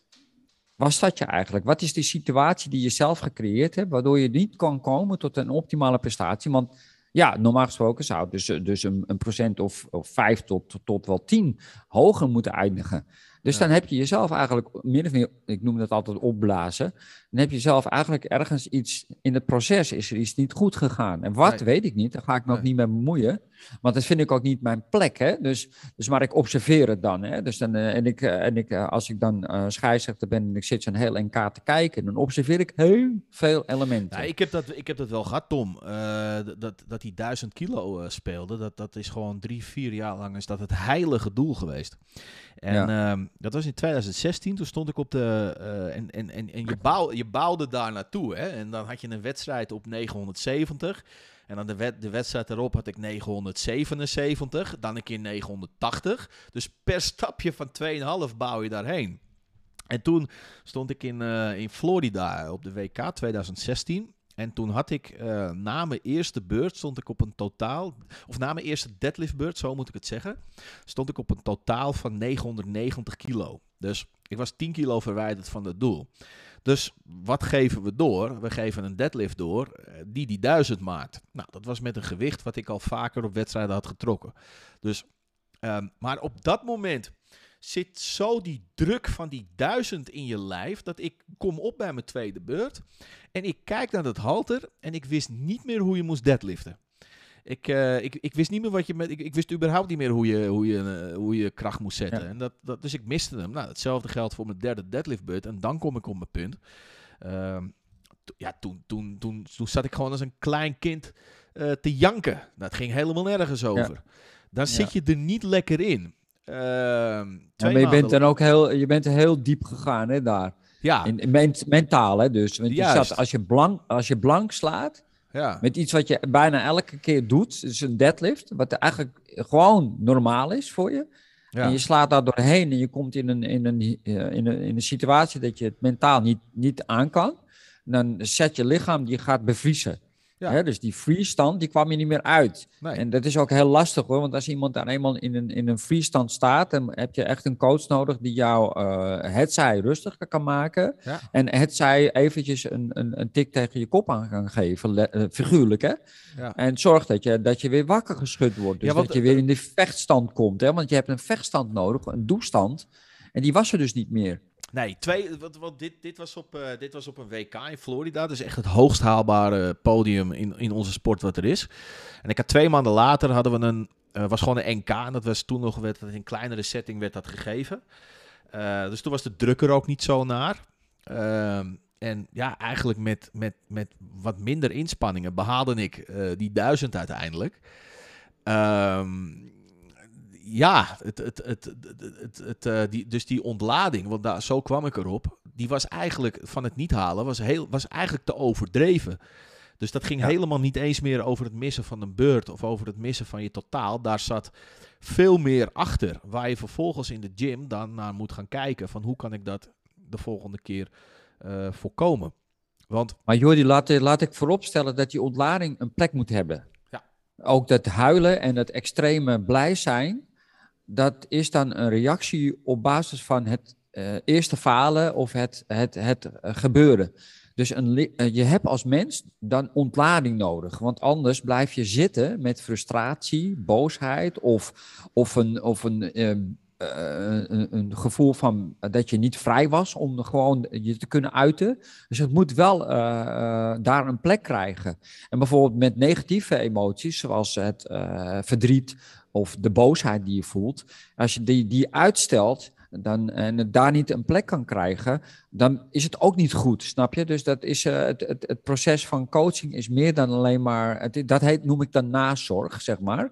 Was dat je eigenlijk? Wat is die situatie die je zelf gecreëerd hebt, waardoor je niet kan komen tot een optimale prestatie? Want ja, normaal gesproken zou het dus, dus een, een procent of, of vijf tot, tot wel tien hoger moeten eindigen. Dus dan heb je jezelf eigenlijk min of meer, ik noem dat altijd opblazen. Dan heb je zelf eigenlijk ergens iets in het proces, is er iets niet goed gegaan. En wat weet ik niet, daar ga ik me ook niet mee bemoeien. Want dat vind ik ook niet mijn plek. Hè? Dus, dus maar ik observeer het dan. Hè? Dus dan uh, en ik, uh, en ik, uh, als ik dan uh, scheidsrechter ben en ik zit zo'n heel NK te kijken, dan observeer ik heel veel elementen. Ja, ik, heb dat, ik heb dat wel gehad, Tom. dat, dat hij duizend kilo speelde, dat, dat is gewoon drie, vier jaar lang is dat het heilige doel geweest. En ja. Ehm, dat was in 2016, toen stond ik op de. en, en, en, en je, bouw, je bouwde daar naartoe. Hè? En dan had je een wedstrijd op 970. En dan de, de wedstrijd erop had ik 977, dan een keer 980. Dus per stapje van 2,5 bouw je daarheen. En toen stond ik in, uh, in Florida op de WK 2016. En toen had ik uh, na mijn eerste beurt stond ik op een totaal, of na mijn eerste deadliftbeurt, zo moet ik het zeggen, stond ik op een totaal van 990 kilo. Dus ik was 10 kilo verwijderd van het doel. Dus wat geven we door? We geven een deadlift door eh, die die 1000 maakt. Nou, dat was met een gewicht wat ik al vaker op wedstrijden had getrokken. Dus, um, maar op dat moment zit zo die druk van die 1000 in je lijf dat ik kom op bij mijn tweede beurt en ik kijk naar dat halter en ik wist niet meer hoe je moest deadliften. Ik, uh, ik, ik wist niet meer wat je met. Ik, ik wist überhaupt niet meer hoe je, hoe je, uh, hoe je kracht moest zetten. Ja. En dat, dat, dus ik miste hem. Nou, hetzelfde geldt voor mijn derde deadlift En dan kom ik op mijn punt. Uh, ja, toen, toen, toen, toen zat ik gewoon als een klein kind uh, te janken. Dat ging helemaal nergens over. Ja. Dan zit je er niet lekker in. Ehm, ja, maar je bent dan ook heel, je bent heel diep gegaan, hè, daar. Ja. In, in mentaal, hè, dus. Want je zat, als, je blank, als je blank slaat, ja. Met iets wat je bijna elke keer doet. Dus een deadlift. Wat eigenlijk gewoon normaal is voor je. Ja. En je slaat daar doorheen en je komt in een, in een, in een, in een situatie dat je het mentaal niet, niet aan kan. Dan zet je lichaam, die gaat bevriezen. Ja. dus die freestand, die kwam je niet meer uit. Nee. En dat is ook heel lastig hoor, want als iemand daar eenmaal in een, in een freestand staat, dan heb je echt een coach nodig die jou uh, het zij rustiger kan maken. Ja. En het zij eventjes een, een, een tik tegen je kop aan kan geven, uh, figuurlijk hè. Ja. En zorg dat je, dat je weer wakker geschud wordt. Dus want, dat je weer in de vechtstand komt. Hè? Want je hebt een vechtstand nodig, een doestand. En die was er dus niet meer. Nee, twee, wat, wat, dit, dit, was op, uh, dit was op een WK in Florida. Dus echt het hoogst haalbare podium in, in onze sport wat er is. En ik had twee maanden later hadden we een, uh, was gewoon een NK. En dat was toen nog, werd dat in kleinere setting werd dat gegeven. Uh, dus toen was de druk er ook niet zo naar. Ehm, en ja, eigenlijk met, met, met wat minder inspanningen behaalde ik die duizend uiteindelijk. Um, ja, het, het, het, het, het, uh, die, dus die ontlading, want daar, zo kwam ik erop, die was eigenlijk van het niet halen, was, heel, was eigenlijk te overdreven. Dus dat ging ja. helemaal niet eens meer over het missen van een beurt of over het missen van je totaal. Daar zat veel meer achter, waar je vervolgens in de gym dan naar moet gaan kijken van hoe kan ik dat de volgende keer uh, voorkomen. Want... Maar Jordi, laat, laat ik vooropstellen dat die ontlading een plek moet hebben. Ja. Ook dat huilen en dat extreme blij zijn, dat is dan een reactie op basis van het uh, eerste falen of het, het, het uh, gebeuren. Dus een, uh, je hebt als mens dan ontlading nodig, want anders blijf je zitten met frustratie, boosheid of, of een, of een, ehm, een, een, gevoel van dat je niet vrij was om gewoon je te kunnen uiten. Dus het moet wel daar een plek krijgen. En bijvoorbeeld met negatieve emoties, zoals het verdriet of de boosheid die je voelt, als je die, die uitstelt dan, en het daar niet een plek kan krijgen, dan is het ook niet goed, snap je? Dus dat is, uh, het, het, het, proces van coaching is meer dan alleen maar, dat heet, noem ik dan nazorg, zeg maar.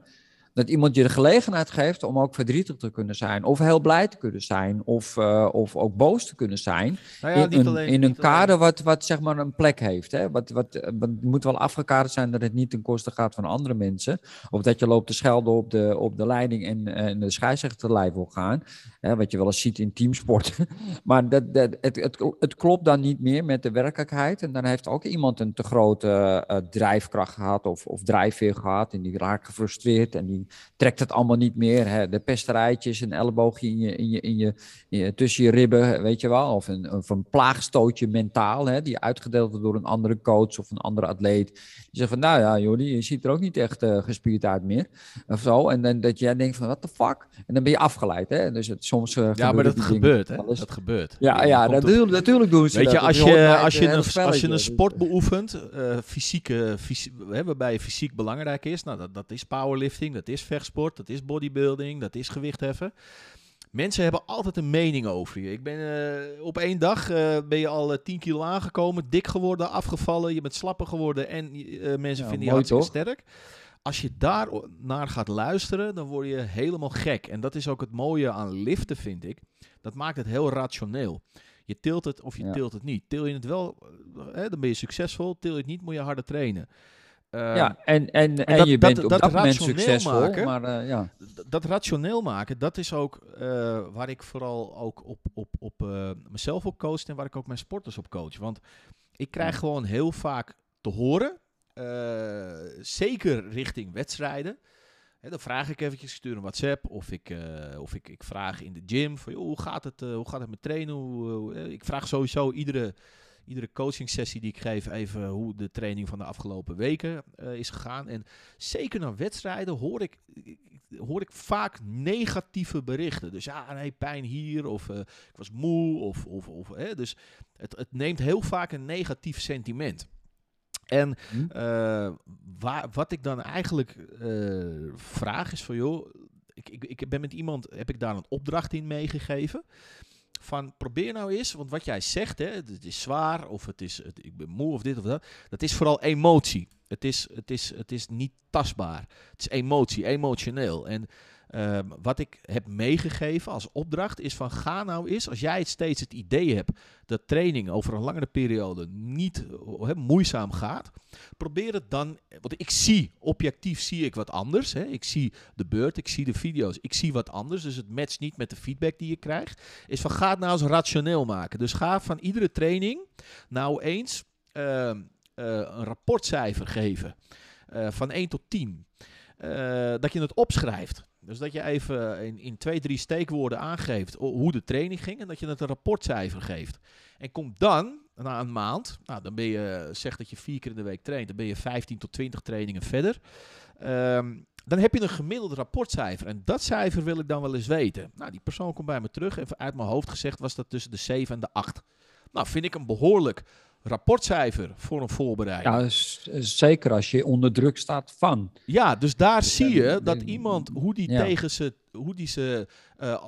Dat iemand je de gelegenheid geeft om ook verdrietig te kunnen zijn, of heel blij te kunnen zijn, of, uh, of ook boos te kunnen zijn. Nou ja, in, een, alleen, in een kader wat, wat zeg maar een plek heeft. Hè? Wat, wat, moet wel afgekaderd zijn dat het niet ten koste gaat van andere mensen. Of dat je loopt te schelden op de, op de leiding en, en de scheidsrechter lijf wil gaan. Hè? Wat je wel eens ziet in teamsport. maar dat, dat, het, het, het klopt dan niet meer met de werkelijkheid. En dan heeft ook iemand een te grote uh, drijfkracht gehad of, of drijfveer gehad. En die raakt gefrustreerd en die trekt het allemaal niet meer. Hè? De pesterijtjes, een elleboogje in je, in je, in je, in je, tussen je ribben, weet je wel. Of een, of een plaagstootje mentaal, hè? die uitgedeeld wordt door een andere coach of een andere atleet. Die zegt van, nou ja, Jordi, je ziet er ook niet echt uh, gespierd uit meer. Of zo. En dan dat jij denkt van, what the fuck? En dan ben je afgeleid. Hè? Dus het, soms... Uh, ja, maar dat gebeurt, hè? Dat gebeurt. Ja, ja natuurlijk, natuurlijk doen ze Weet dat. je, als je, als je, een, als je een sport beoefent, uh, fysieke, fysie, waarbij je fysiek belangrijk is, nou, dat, dat is powerlifting, dat is vechtsport, dat is bodybuilding, dat is gewichtheffen. Mensen hebben altijd een mening over je. Ik ben uh, op één dag uh, ben je al uh, 10 kilo aangekomen, dik geworden, afgevallen, je bent slapper geworden en mensen ja, vinden je hartstikke sterk. Als je daar naar gaat luisteren, dan word je helemaal gek. En dat is ook het mooie aan liften, vind ik. Dat maakt het heel rationeel. Je tilt het of je tilt het niet. Til je het wel, dan ben je succesvol. Til je het niet, moet je harder trainen. Uh, ja, en, en, en, dat, je bent dat, op dat, dat moment succesvol, maken, maar uh, ja. Dat rationeel maken, dat is ook uh, waar ik vooral ook op, op, op mezelf op coach en waar ik ook mijn sporters op coach. Want ik krijg gewoon heel vaak te horen, zeker richting wedstrijden, Hè, dan vraag ik eventjes, ik stuur een WhatsApp of ik, of ik, ik vraag in de gym van, joh, hoe, gaat het, hoe gaat het met trainen? Hoe, ik vraag sowieso iedere iedere coaching sessie die ik geef even hoe de training van de afgelopen weken uh, is gegaan. En zeker na wedstrijden hoor ik, hoor ik vaak negatieve berichten. Dus ja, nee, pijn hier of uh, ik was moe of... of, of hè, dus het, het neemt heel vaak een negatief sentiment. En uh, waar, wat ik dan eigenlijk vraag is van joh, ik, ik, ik ben met iemand, heb ik daar een opdracht in meegegeven van probeer nou eens, want wat jij zegt, hè, het is zwaar of het is, het, ik ben moe of dit of dat, dat is vooral emotie. Het is, het is, het is niet tastbaar. Het is emotie, emotioneel. En Ehm, wat ik heb meegegeven als opdracht is van ga nou eens, als jij steeds het idee hebt dat training over een langere periode niet he, moeizaam gaat, probeer het dan, want ik zie, objectief zie ik wat anders. Ik zie de beurt, ik zie de video's, ik zie wat anders, dus het matcht niet met de feedback die je krijgt. Is van ga het nou eens rationeel maken. Dus ga van iedere training nou eens uh, uh, een rapportcijfer geven uh, van 1 tot 10. Uh, dat je het opschrijft. Dus dat je even in, in twee, drie steekwoorden aangeeft hoe de training ging en dat je het een rapportcijfer geeft. En kom dan, na een maand, nou, dan ben je, zeg dat je vier keer in de week traint, dan ben je 15 tot 20 trainingen verder. Um, dan heb je een gemiddeld rapportcijfer. En dat cijfer wil ik dan wel eens weten. Nou, die persoon komt bij me terug. Even uit mijn hoofd gezegd was dat tussen de 7 en de 8. Nou, vind ik een behoorlijk rapportcijfer voor een voorbereiding. Ja, zeker als je onder druk staat van. Ja, dus daar dus zie je dat iemand, hoe die tegen ze, hoe die ze, uh,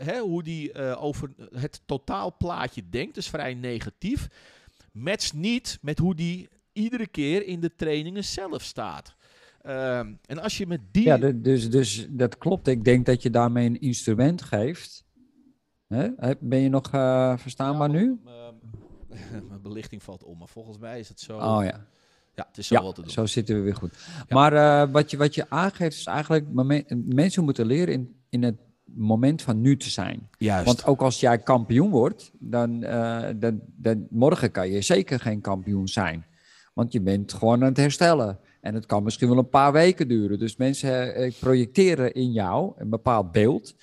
uh, uh, hoe die over het totaalplaatje denkt, dus vrij negatief, matcht niet met hoe die iedere keer in de trainingen zelf staat. Ehm, en als je met die... Ja, dus, dus dat klopt. Ik denk dat je daarmee een instrument geeft. Hè? Ben je nog verstaanbaar ja, nu? Ehm, mijn belichting valt om. Maar volgens mij is het zo. Oh ja. Ja, het is zo ja, te doen. Zo zitten we weer goed. Maar uh, wat, je, wat je aangeeft is eigenlijk... Mensen moeten leren in, in het moment van nu te zijn. Juist. Want ook als jij kampioen wordt, dan, uh, dan, dan morgen kan je zeker geen kampioen zijn. Want je bent gewoon aan het herstellen. En het kan misschien wel een paar weken duren. Dus mensen uh, projecteren in jou een bepaald beeld.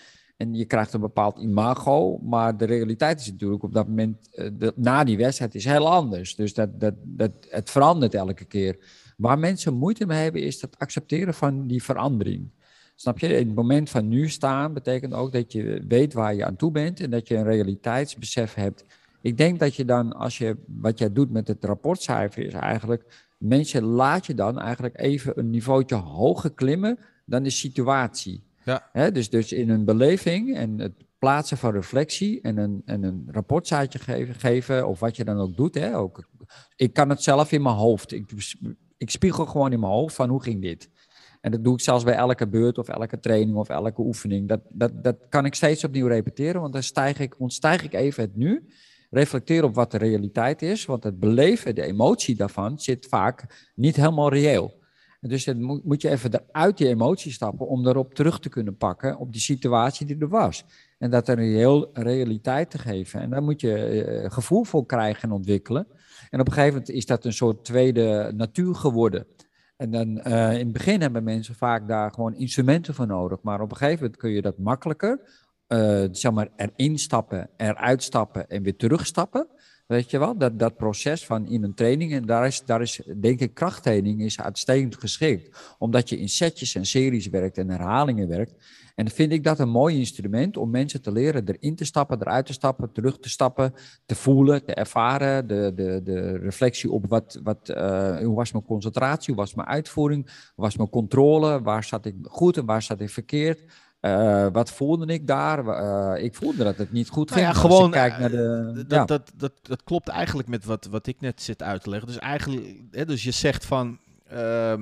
En je krijgt een bepaald imago, maar de realiteit is natuurlijk op dat moment, de, na die wedstrijd, is heel anders. Dus dat, dat, dat, het verandert elke keer. Waar mensen moeite mee hebben, is het accepteren van die verandering. Snap je? In het moment van nu staan betekent ook dat je weet waar je aan toe bent en dat je een realiteitsbesef hebt. Ik denk dat je dan, als je wat jij doet met het rapportcijfer, is eigenlijk mensen laat je dan eigenlijk even een niveautje hoger klimmen dan de situatie. Ja. Dus, dus in een beleving en het plaatsen van reflectie en een, en een rapportzaadje geven, geven, of wat je dan ook doet. Hè, ook, ik kan het zelf in mijn hoofd. Ik, ik spiegel gewoon in mijn hoofd van hoe ging dit. En dat doe ik zelfs bij elke beurt of elke training of elke oefening. Dat, dat, dat kan ik steeds opnieuw repeteren, want dan stijg ik, ontstijg ik even het nu. Reflecteer op wat de realiteit is, want het beleven, de emotie daarvan, zit vaak niet helemaal reëel. Dus dan moet, je even uit die emotie stappen om daarop terug te kunnen pakken op die situatie die er was. En dat een heel realiteit te geven. En daar moet je uh, gevoel voor krijgen en ontwikkelen. En op een gegeven moment is dat een soort tweede natuur geworden. En dan uh, in het begin hebben mensen vaak daar gewoon instrumenten voor nodig. Maar op een gegeven moment kun je dat makkelijker, uh, zeg maar, erin stappen, eruit stappen en weer terugstappen. Weet je wel, dat, dat proces van in een training. En daar is, daar is, denk ik, krachttraining is uitstekend geschikt. Omdat je in setjes en series werkt en herhalingen werkt. En vind ik dat een mooi instrument om mensen te leren erin te stappen, eruit te stappen, terug te stappen, te voelen, te ervaren. De, de, de reflectie op wat, wat, uh, hoe was mijn concentratie, hoe was mijn uitvoering, hoe was mijn controle, waar zat ik goed en waar zat ik verkeerd. Uh, wat voelde ik daar? Uh, ik voelde dat het niet goed nou ging. ja, gewoon. Kijk naar de, dat, ja. dat, dat, dat, klopt eigenlijk met wat, wat ik net zit uit te leggen. Dus eigenlijk, hè, dus je zegt van. Uh,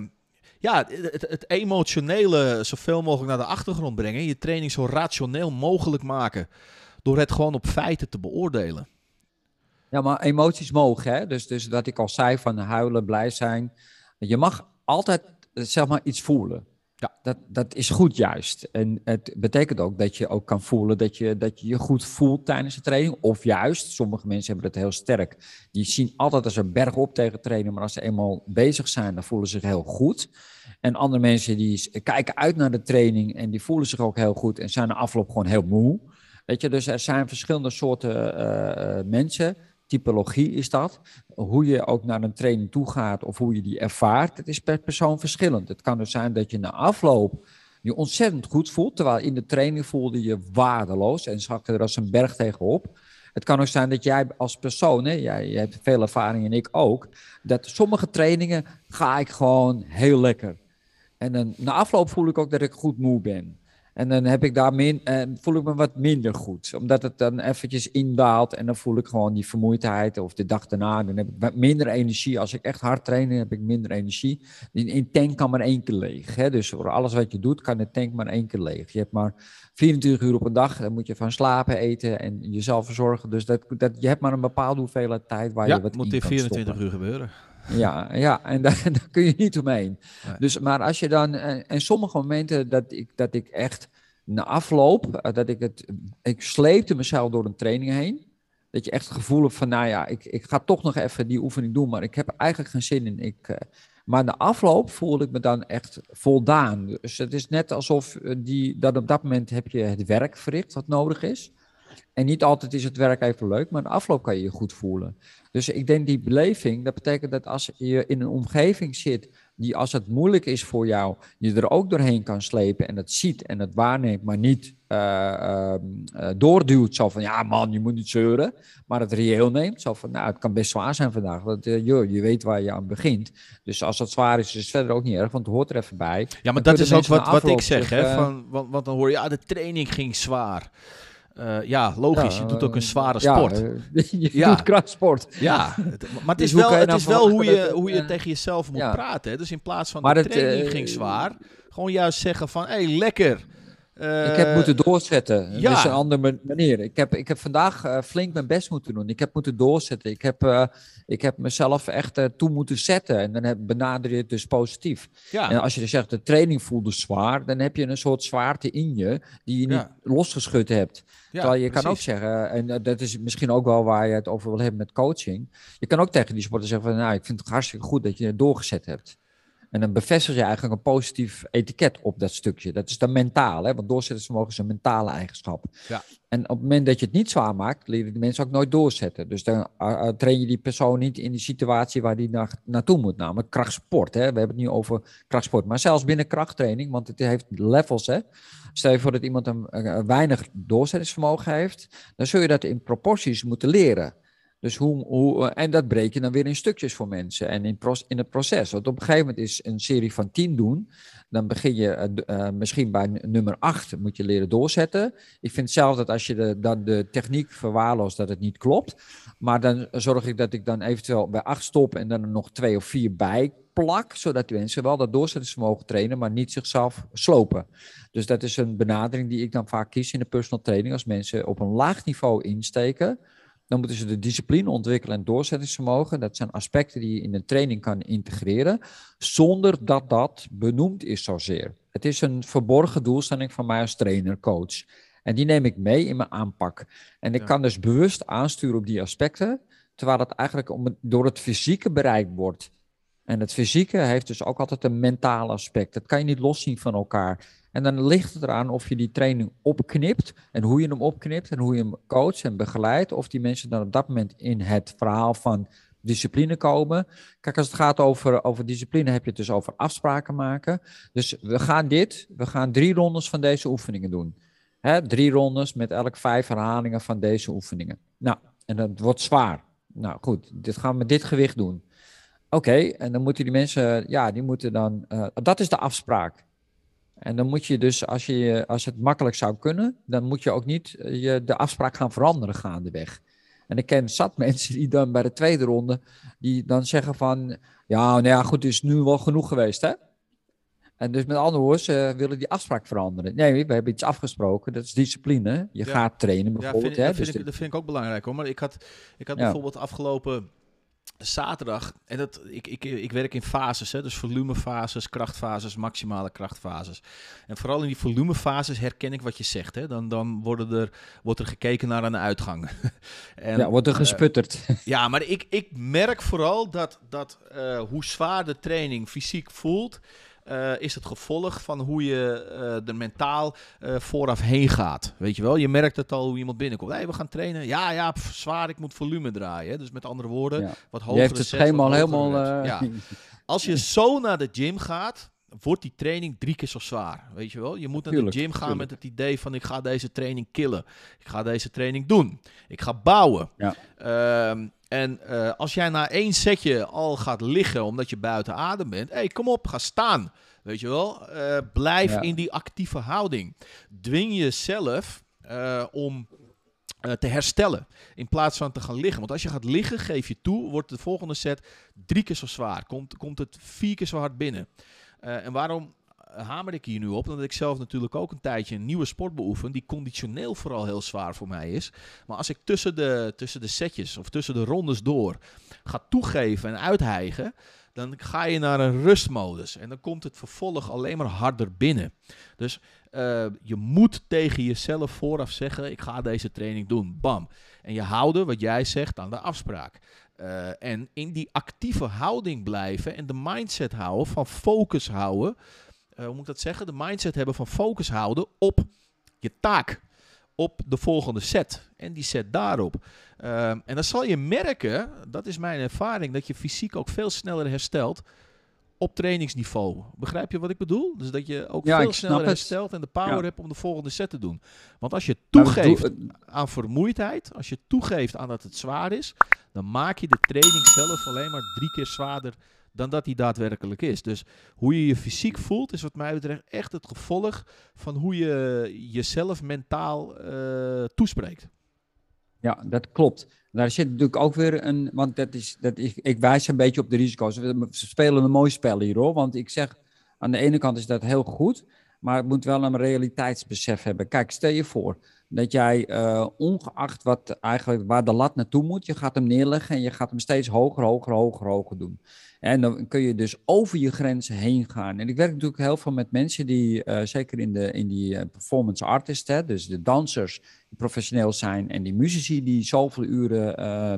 ja, het, het, emotionele zoveel mogelijk naar de achtergrond brengen. Je training zo rationeel mogelijk maken. Door het gewoon op feiten te beoordelen. Ja, maar emoties mogen, hè? Dus, dus dat ik al zei van huilen, blij zijn. Je mag altijd, zeg maar, iets voelen. Ja. Dat, dat is goed juist. En het betekent ook dat je ook kan voelen dat je, dat je je goed voelt tijdens de training. Of juist, sommige mensen hebben het heel sterk. Die zien altijd als een berg op tegen trainen, maar als ze eenmaal bezig zijn, dan voelen ze zich heel goed. En andere mensen die kijken uit naar de training en die voelen zich ook heel goed en zijn na afloop gewoon heel moe. Weet je, dus er zijn verschillende soorten uh, mensen typologie is dat. Hoe je ook naar een training toe gaat of hoe je die ervaart, het is per persoon verschillend. Het kan dus zijn dat je na afloop je ontzettend goed voelt, terwijl in de training voelde je waardeloos en zag je er als een berg tegenop. Het kan ook zijn dat jij als persoon, hè, jij, jij hebt veel ervaring en ik ook, dat sommige trainingen ga ik gewoon heel lekker. En dan, na afloop voel ik ook dat ik goed moe ben. En dan heb ik daar min, uh, voel ik me wat minder goed. Omdat het dan eventjes indaalt en dan voel ik gewoon die vermoeidheid. Of de dag daarna, dan heb ik wat minder energie. Als ik echt hard train, heb ik minder energie. In tank kan maar één keer leeg. Hè? Dus voor alles wat je doet, kan de tank maar één keer leeg. Je hebt maar 24 uur op een dag. Dan moet je van slapen, eten en jezelf verzorgen. Dus dat, dat, je hebt maar een bepaalde hoeveelheid tijd waar ja, je wat moet in 24 uur gebeuren. Ja, ja en daar, daar, kun je niet omheen. Nee. Dus, maar als je dan, en sommige momenten dat ik, dat ik echt na afloop, dat ik het, ik sleepte mezelf door een training heen. Dat je echt het gevoel hebt van, nou ja, ik, ik ga toch nog even die oefening doen, maar ik heb er eigenlijk geen zin in. Ik, uh, maar na afloop voelde ik me dan echt voldaan. Dus het is net alsof die, dat op dat moment heb je het werk verricht wat nodig is. En niet altijd is het werk even leuk, maar de afloop kan je je goed voelen. Dus ik denk die beleving, dat betekent dat als je in een omgeving zit die als het moeilijk is voor jou, je er ook doorheen kan slepen en het ziet en het waarneemt, maar niet uh, uh, doorduwt. Zo van, ja man, je moet niet zeuren, maar het reëel neemt. Zo van, nou, het kan best zwaar zijn vandaag, want uh, joh, je weet waar je aan begint. Dus als het zwaar is, is het verder ook niet erg, want het hoort er even bij. Ja, maar dat is ook wat, wat ik zeg, hè, van, want, want dan hoor je, ja, de training ging zwaar. Uh, ja, logisch. Ja, je doet ook een zware sport. Ja, je ja. doet krachtsport. Ja, maar het is wel, het is wel hoe je, hoe je tegen jezelf moet praten. Hè? Dus in plaats van maar de training ging zwaar, gewoon juist zeggen van, hé, hey, lekker. Ik heb moeten doorzetten. Ja. Dat is een andere manier. Ik heb, ik heb vandaag flink mijn best moeten doen. Ik heb moeten doorzetten. Ik heb, ik heb mezelf echt toe moeten zetten. En dan heb, benader je het dus positief. Ja. En als je zegt, de training voelde zwaar, dan heb je een soort zwaarte in je die je niet losgeschud hebt. Ja, Terwijl je precies. kan ook zeggen, en dat is misschien ook wel waar je het over wil hebben met coaching. Je kan ook tegen die sporter zeggen van, nou, ik vind het hartstikke goed dat je het doorgezet hebt. En dan bevestig je eigenlijk een positief etiket op dat stukje. Dat is dan mentaal, hè? want doorzettingsvermogen is een mentale eigenschap. Ja. En op het moment dat je het niet zwaar maakt, leren die mensen ook nooit doorzetten. Dus dan uh, train je die persoon niet in die situatie waar die naar, naartoe moet, namelijk krachtsport. Hè? We hebben het nu over krachtsport, maar zelfs binnen krachttraining, want het heeft levels. Hè? Stel je voor dat iemand een, een weinig doorzettingsvermogen heeft, dan zul je dat in proporties moeten leren. Dus hoe, hoe, en dat breek je dan weer in stukjes voor mensen en in, in het proces. Want op een gegeven moment is een serie van tien doen. Dan begin je uh, misschien bij nummer 8 moet je leren doorzetten. Ik vind zelf dat als je de, dan de techniek verwaarloost, dat het niet klopt. Maar dan zorg ik dat ik dan eventueel bij 8 stop en dan er nog twee of vier bij plak. Zodat mensen wel dat doorzettingsvermogen trainen, maar niet zichzelf slopen. Dus dat is een benadering die ik dan vaak kies in de personal training. Als mensen op een laag niveau insteken dan moeten ze de discipline ontwikkelen en doorzettingsvermogen. Dat zijn aspecten die je in een training kan integreren, zonder dat dat benoemd is zozeer. Het is een verborgen doelstelling van mij als trainer, coach. En die neem ik mee in mijn aanpak. En ik kan dus bewust aansturen op die aspecten, terwijl het eigenlijk om, door het fysieke bereikt wordt. En het fysieke heeft dus ook altijd een mentale aspect. Dat kan je niet loszien van elkaar. En dan ligt het eraan of je die training opknipt en hoe je hem opknipt en hoe je hem coacht en begeleidt. Of die mensen dan op dat moment in het verhaal van discipline komen. Kijk, als het gaat over, over discipline, heb je het dus over afspraken maken. Dus we gaan dit, we gaan drie rondes van deze oefeningen doen. Hè, drie rondes met elk vijf herhalingen van deze oefeningen. Nou, en dat wordt zwaar. Nou goed, dit gaan we met dit gewicht doen. Oké, en dan moeten die mensen, ja, die moeten dan, uh, dat is de afspraak. En dan moet je dus, als, je, als het makkelijk zou kunnen, dan moet je ook niet eh, je de afspraak gaan veranderen gaandeweg. En ik ken zat mensen die dan bij de tweede ronde, die dan zeggen van, ja, nou ja, goed, het is nu wel genoeg geweest, hè? En dus met andere woorden, ze willen die afspraak veranderen. Nee, we hebben iets afgesproken, dat is discipline. Je gaat trainen bijvoorbeeld. Ja, vind, hè? Dat, vind ik, dat vind ik ook belangrijk hoor. Maar ik had, ik had bijvoorbeeld afgelopen zaterdag, en dat, ik, ik, ik werk in fases, hè, dus volumefases, krachtfases, maximale krachtfases. En vooral in die volumefases herken ik wat je zegt. Hè. Dan, dan worden er, wordt er gekeken naar een uitgang. en, ja, wordt er eh, gesputterd. ja, maar ik, ik merk vooral dat, dat uh, hoe zwaar de training fysiek voelt, uh, is het gevolg van hoe je uh, er mentaal uh, vooraf heen gaat. Weet je wel, je merkt het al hoe iemand binnenkomt. Hey, we gaan trainen. Ja, ja, pff, zwaar, ik moet volume draaien. Dus met andere woorden, ja. wat hoger. Je heeft het schema helemaal... Ja. Als je zo naar de gym gaat, wordt die training drie keer zo zwaar. Weet je wel? Je moet naar tuurlijk, de gym gaan tuurlijk. met het idee van ik ga deze training killen. Ik ga deze training doen. Ik ga bouwen. Ja. Uh, en uh, als jij na één setje al gaat liggen omdat je buiten adem bent, hé, hey, kom op, ga staan. Weet je wel? Uh, blijf ja. in die actieve houding. Dwing jezelf uh, om te herstellen in plaats van te gaan liggen. Want als je gaat liggen, geef je toe, wordt de volgende set drie keer zo zwaar. Komt, komt het vier keer zo hard binnen. en waarom hamer ik hier nu op. Omdat ik zelf natuurlijk ook een tijdje een nieuwe sport beoefen. Die conditioneel vooral heel zwaar voor mij is. Maar als ik tussen de, tussen de setjes of tussen de rondes door ga toegeven en uithijgen. Dan ga je naar een rustmodus. En dan komt het vervolg alleen maar harder binnen. Dus uh, je moet tegen jezelf vooraf zeggen: ik ga deze training doen. Bam. En je houden, wat jij zegt, aan de afspraak. Uh, en in die actieve houding blijven en de mindset houden, van focus houden hoe moet ik dat zeggen? De mindset hebben van focus houden op je taak. Op de volgende set. En die set daarop. Uh, en dan zal je merken, dat is mijn ervaring, dat je fysiek ook veel sneller herstelt op trainingsniveau. Begrijp je wat ik bedoel? Dus dat je ook ja, veel sneller herstelt en de power ja. hebt om de volgende set te doen. Want als je toegeeft aan vermoeidheid, als je toegeeft aan dat het zwaar is, dan maak je de training zelf alleen maar drie keer zwaarder dan dat hij daadwerkelijk is. Dus hoe je je fysiek voelt, is wat mij betreft echt het gevolg van hoe je jezelf mentaal uh, toespreekt. Ja, dat klopt. Daar zit natuurlijk ook weer een, want dat is, dat is, ik wijs een beetje op de risico's. We spelen een mooi spel hier hoor, want ik zeg, aan de ene kant is dat heel goed, maar het moet wel een realiteitsbesef hebben. Kijk, stel je voor dat jij, uh, ongeacht wat eigenlijk, waar de lat naartoe moet, je gaat hem neerleggen en je gaat hem steeds hoger, hoger, hoger, hoger doen. En dan kun je dus over je grenzen heen gaan. En ik werk natuurlijk heel veel met mensen die, uh, zeker in, de, in die uh, performance artists, hè, dus de dansers die professioneel zijn en die muzici die zoveel uren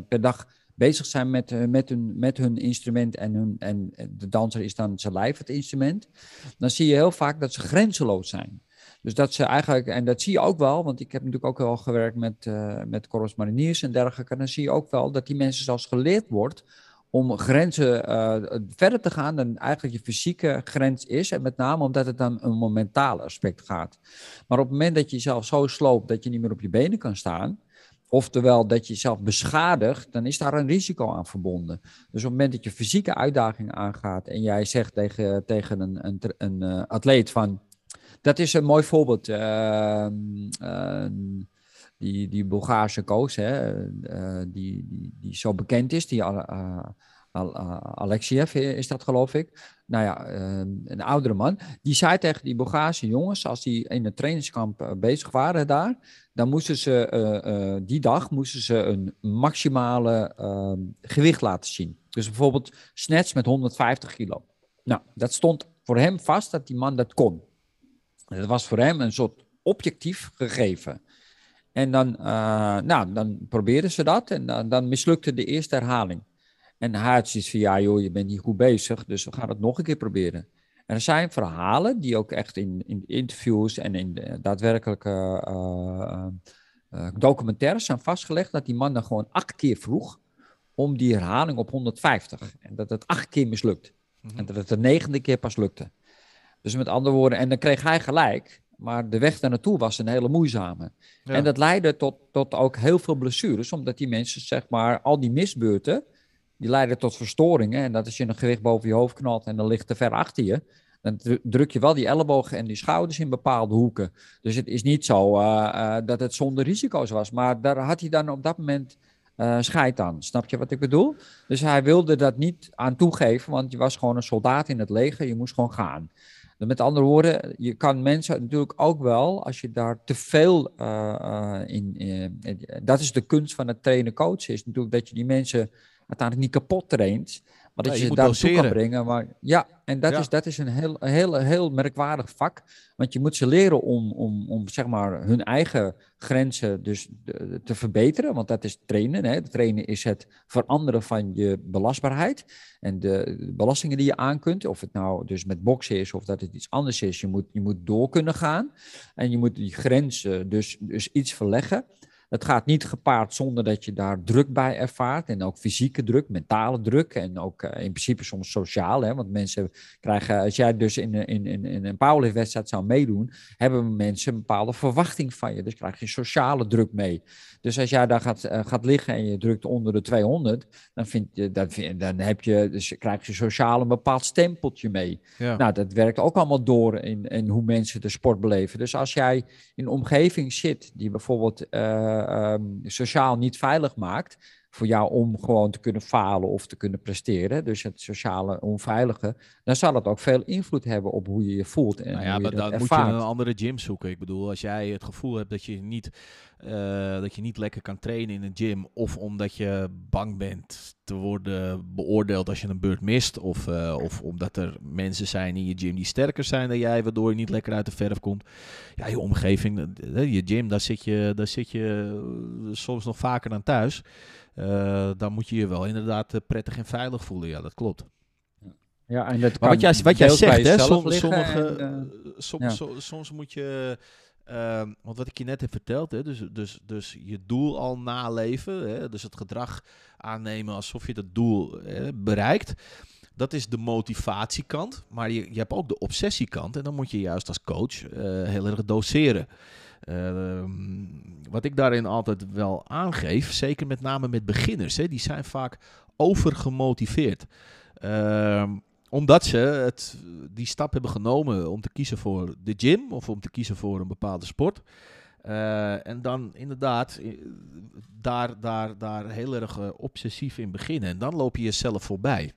per dag bezig zijn met, met, hun, met hun instrument en, hun, en de danser is dan zijn lijf het instrument, dan zie je heel vaak dat ze grenzeloos zijn. Dus dat ze eigenlijk, en dat zie je ook wel, want ik heb natuurlijk ook wel gewerkt met, uh, met Corus Mariniers en dergelijke, dan zie je ook wel dat die mensen zelfs geleerd wordt om grenzen uh, verder te gaan dan eigenlijk je fysieke grens is. En met name omdat het dan een mentale aspect gaat. Maar op het moment dat je jezelf zo sloopt dat je niet meer op je benen kan staan. Oftewel dat je jezelf beschadigt, dan is daar een risico aan verbonden. Dus op het moment dat je fysieke uitdaging aangaat en jij zegt tegen, tegen een, een, een uh, atleet van, dat is een mooi voorbeeld. Uh, uh, die, die Bulgaarse coach, hè, uh, die, die, die zo bekend is, die Alexiev is dat geloof ik. Nou ja, een oudere man. Die zei tegen die Bulgaarse jongens, als die in het trainingskamp bezig waren daar, dan moesten ze die dag moesten ze een maximale ehm, gewicht laten zien. Dus bijvoorbeeld snatch met 150 kilo. Nou, dat stond voor hem vast dat die man dat kon. Dat was voor hem een soort objectief gegeven. En dan, uh, nou, dan probeerden ze dat en dan, dan, mislukte de eerste herhaling. En hij had zoiets van, ja joh, je bent niet goed bezig, dus we gaan het nog een keer proberen. En er zijn verhalen die ook echt in, in interviews en in de daadwerkelijke uh, uh, documentaires zijn vastgelegd, dat die man dan gewoon acht keer vroeg om die herhaling op 150. En dat het acht keer mislukt. Mm En dat het de negende keer pas lukte. Dus met andere woorden, en dan kreeg hij gelijk, maar de weg daar naartoe was een hele moeizame. En dat leidde tot, tot ook heel veel blessures, omdat die mensen, zeg maar, al die misbeurten, die leiden tot verstoringen. En dat als je een gewicht boven je hoofd knalt en dan ligt te ver achter je, dan druk je wel die ellebogen en die schouders in bepaalde hoeken. Dus het is niet zo uh, uh, dat het zonder risico's was. Maar daar had hij dan op dat moment uh, scheid aan. Snap je wat ik bedoel? Dus hij wilde dat niet aan toegeven, want je was gewoon een soldaat in het leger. Je moest gewoon gaan. Met andere woorden, je kan mensen natuurlijk ook wel, als je daar te veel uh, in, uh, dat is de kunst van het trainen coachen, is natuurlijk dat je die mensen uiteindelijk niet kapot traint, maar dat je, ze daar naartoe kan brengen. Maar ja, en dat, Is, dat is een heel, heel, heel merkwaardig vak. Want je moet ze leren om, om, om zeg maar hun eigen grenzen dus te verbeteren. Want dat is trainen. Hè. Trainen is het veranderen van je belastbaarheid. En de, de, belastingen die je aan kunt. Of het nou dus met boksen is of dat het iets anders is. Je moet, je moet door kunnen gaan. En je moet die grenzen dus, dus iets verleggen. Het gaat niet gepaard zonder dat je daar druk bij ervaart. En ook fysieke druk, mentale druk. En ook uh, in principe soms sociaal. Hè? Want mensen krijgen, als jij dus in, in, in, in een powerlift-wedstrijd zou meedoen, hebben mensen een bepaalde verwachting van je. Dus krijg je sociale druk mee. Dus als jij daar gaat, uh, gaat liggen en je drukt onder de 200, dan, vind je, dan, vind, dan heb je, dus krijg je sociaal een bepaald stempeltje mee. Ja. Nou, dat werkt ook allemaal door in, in hoe mensen de sport beleven. Dus als jij in een omgeving zit die bijvoorbeeld. Uh, uh, sociaal niet veilig maakt voor jou om gewoon te kunnen falen of te kunnen presteren, dus het sociale onveilige, dan zal het ook veel invloed hebben op hoe je je voelt. En nou ja, maar dan moet je een andere gym zoeken. Ik bedoel, als jij het gevoel hebt dat je niet, uh, dat je niet lekker kan trainen in een gym, of omdat je bang bent te worden beoordeeld als je een beurt mist, of, uh, of omdat er mensen zijn in je gym die sterker zijn dan jij, waardoor je niet lekker uit de verf komt. Ja, je omgeving, je gym, daar zit je, daar zit je soms nog vaker dan thuis. Uh, dan moet je je wel inderdaad prettig en veilig voelen. Ja, dat klopt. Ja, en dat maar wat jij, wat jij zegt, hè, soms, sommige, en, uh, soms, ja. soms moet je, uh, want wat ik je net heb verteld, hè, dus, dus, dus je doel al naleven, hè, dus het gedrag aannemen alsof je dat doel hè, bereikt. Dat is de motivatiekant, maar je, je hebt ook de obsessiekant. En dan moet je juist als coach heel erg doseren. Uh, wat ik daarin altijd wel aangeef, zeker met name met beginners, hè, die zijn vaak overgemotiveerd. Uh, omdat ze het, die stap hebben genomen om te kiezen voor de gym of om te kiezen voor een bepaalde sport. Uh, en dan inderdaad eh, daar, daar, daar heel erg uh, obsessief in beginnen. En dan loop je jezelf voorbij.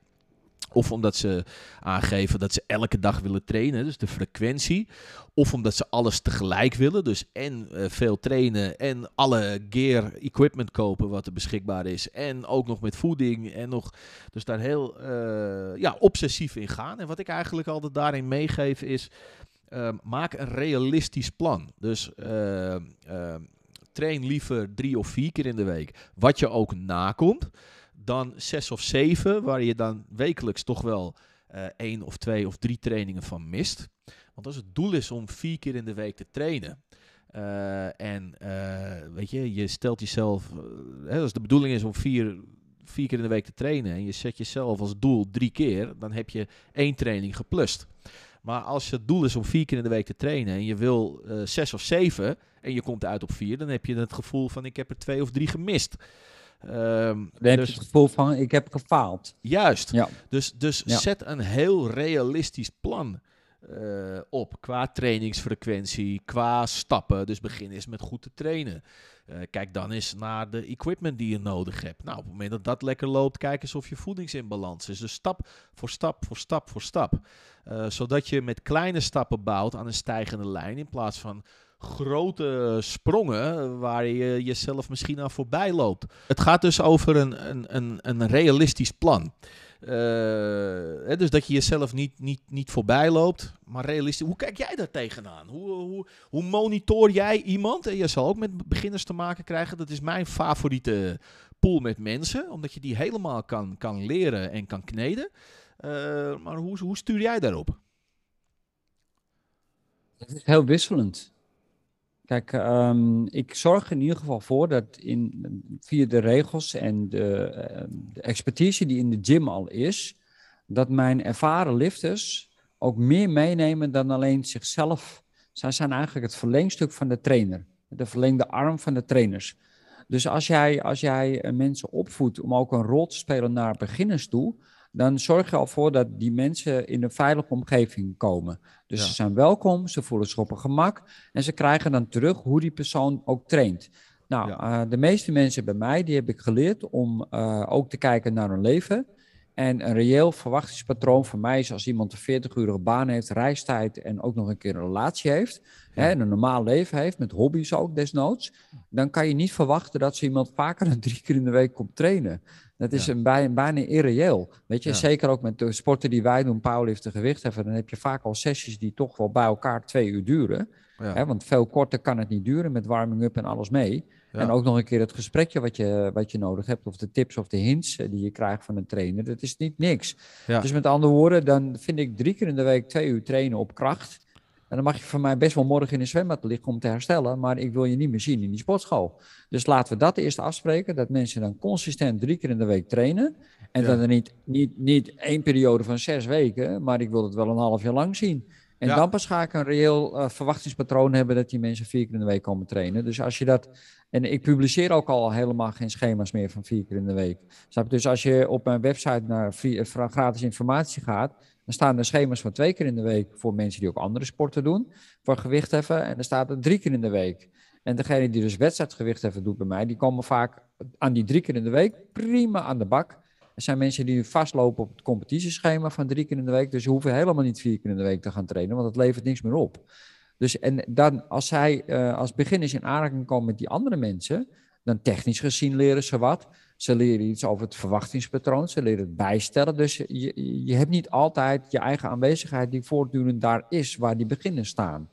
Of omdat ze aangeven dat ze elke dag willen trainen, dus de frequentie. Of omdat ze alles tegelijk willen, dus en uh, veel trainen en alle gear, equipment kopen wat er beschikbaar is. En ook nog met voeding en nog, dus daar heel uh, ja, obsessief in gaan. En wat ik eigenlijk altijd daarin meegeef is, uh, maak een realistisch plan. Dus train liever drie of vier keer in de week, wat je ook nakomt dan zes of zeven, waar je dan wekelijks toch wel uh, één of twee of drie trainingen van mist. Want als het doel is om vier keer in de week te trainen. Uh, en uh, weet je, je stelt jezelf, hè, als de bedoeling is om vier, vier keer in de week te trainen en je zet jezelf als doel drie keer, dan heb je één training geplust. Maar als het doel is om vier keer in de week te trainen en je wil zes of zeven en je komt uit op vier, dan heb je het gevoel van ik heb er twee of drie gemist. Um, dan heb dus, je het gevoel van ik heb gefaald. Juist. Ja. Dus, dus zet een heel realistisch plan. Uh, op qua trainingsfrequentie, qua stappen. Dus begin eens met goed te trainen. Uh, kijk dan eens naar de equipment die je nodig hebt. Nou, op het moment dat dat lekker loopt, kijk eens of je voedings in balans is. Dus stap voor stap voor stap voor stap. Uh, zodat je met kleine stappen bouwt aan een stijgende lijn in plaats van grote sprongen waar je jezelf misschien aan voorbij loopt. Het gaat dus over een, een, een, een realistisch plan. Uh, hè, dus dat je jezelf niet, niet, niet voorbij loopt, maar realistisch. Hoe kijk jij daar tegenaan? Hoe, hoe, hoe monitor jij iemand? En je zal ook met beginners te maken krijgen. Dat is mijn favoriete pool met mensen, omdat je die helemaal kan, kan leren en kan kneden. Uh, maar hoe, hoe stuur jij daarop? Het is heel wisselend. Kijk, um, ik zorg in ieder geval voor dat in, via de regels en de, uh, de, expertise die in de gym al is, dat mijn ervaren lifters ook meer meenemen dan alleen zichzelf. Zij zijn eigenlijk het verlengstuk van de trainer, de verlengde arm van de trainers. Dus als jij, als jij eh, mensen opvoedt om ook een rol te spelen naar beginners toe, dan zorg je al voor dat die mensen in een veilige omgeving komen. Dus ze zijn welkom, ze voelen zich op een gemak en ze krijgen dan terug hoe die persoon ook traint. Nou, eh, de meeste mensen bij mij, die heb ik geleerd om uh, ook te kijken naar hun leven. En een reëel verwachtingspatroon voor mij is als iemand een 40-urige baan heeft, reistijd en ook nog een keer een relatie heeft, hè, en een normaal leven heeft, met hobby's ook desnoods, dan kan je niet verwachten dat ze iemand vaker dan drie keer in de week komt trainen. Dat is een bijna, bijna irreëel. Weet je, zeker ook met de sporten die wij doen, powerliften, gewichtheffen, dan heb je vaak al sessies die toch wel bij elkaar twee uur duren. Hè, want veel korter kan het niet duren met warming-up en alles mee. En ook nog een keer het gesprekje wat je, wat je nodig hebt, of de tips of de hints eh, die je krijgt van een trainer. Dat is niet niks. Dus met andere woorden, dan vind ik drie keer in de week twee uur trainen op kracht. En dan mag je van mij best wel morgen in een zwembad liggen om te herstellen, maar ik wil je niet meer zien in die sportschool. Dus laten we dat eerst afspreken, dat mensen dan consistent drie keer in de week trainen. En ja. dan er niet, niet, niet één periode van zes weken, maar ik wil het wel een half jaar lang zien. En dan pas ga ik een reëel uh, verwachtingspatroon hebben dat die mensen vier keer in de week komen trainen. Dus als je dat. En ik publiceer ook al helemaal geen schema's meer van vier keer in de week. Dus als je op mijn website naar gratis informatie gaat, dan staan er schema's van twee keer in de week voor mensen die ook andere sporten doen, voor gewichtheffen. En dan staat er drie keer in de week. En degene die dus wedstrijdgewichtheffen doet bij mij, die komen vaak aan die drie keer in de week prima aan de bak. Er zijn mensen die vastlopen op het competitieschema van drie keer in de week. Dus ze hoeven helemaal niet vier keer in de week te gaan trainen, want dat levert niks meer op. Dus en dan, als zij uh, als beginners in aanraking komen met die andere mensen, dan technisch gezien leren ze wat. Ze leren iets over het verwachtingspatroon, ze leren het bijstellen. Dus je, je hebt niet altijd je eigen aanwezigheid die voortdurend daar is waar die beginners staan.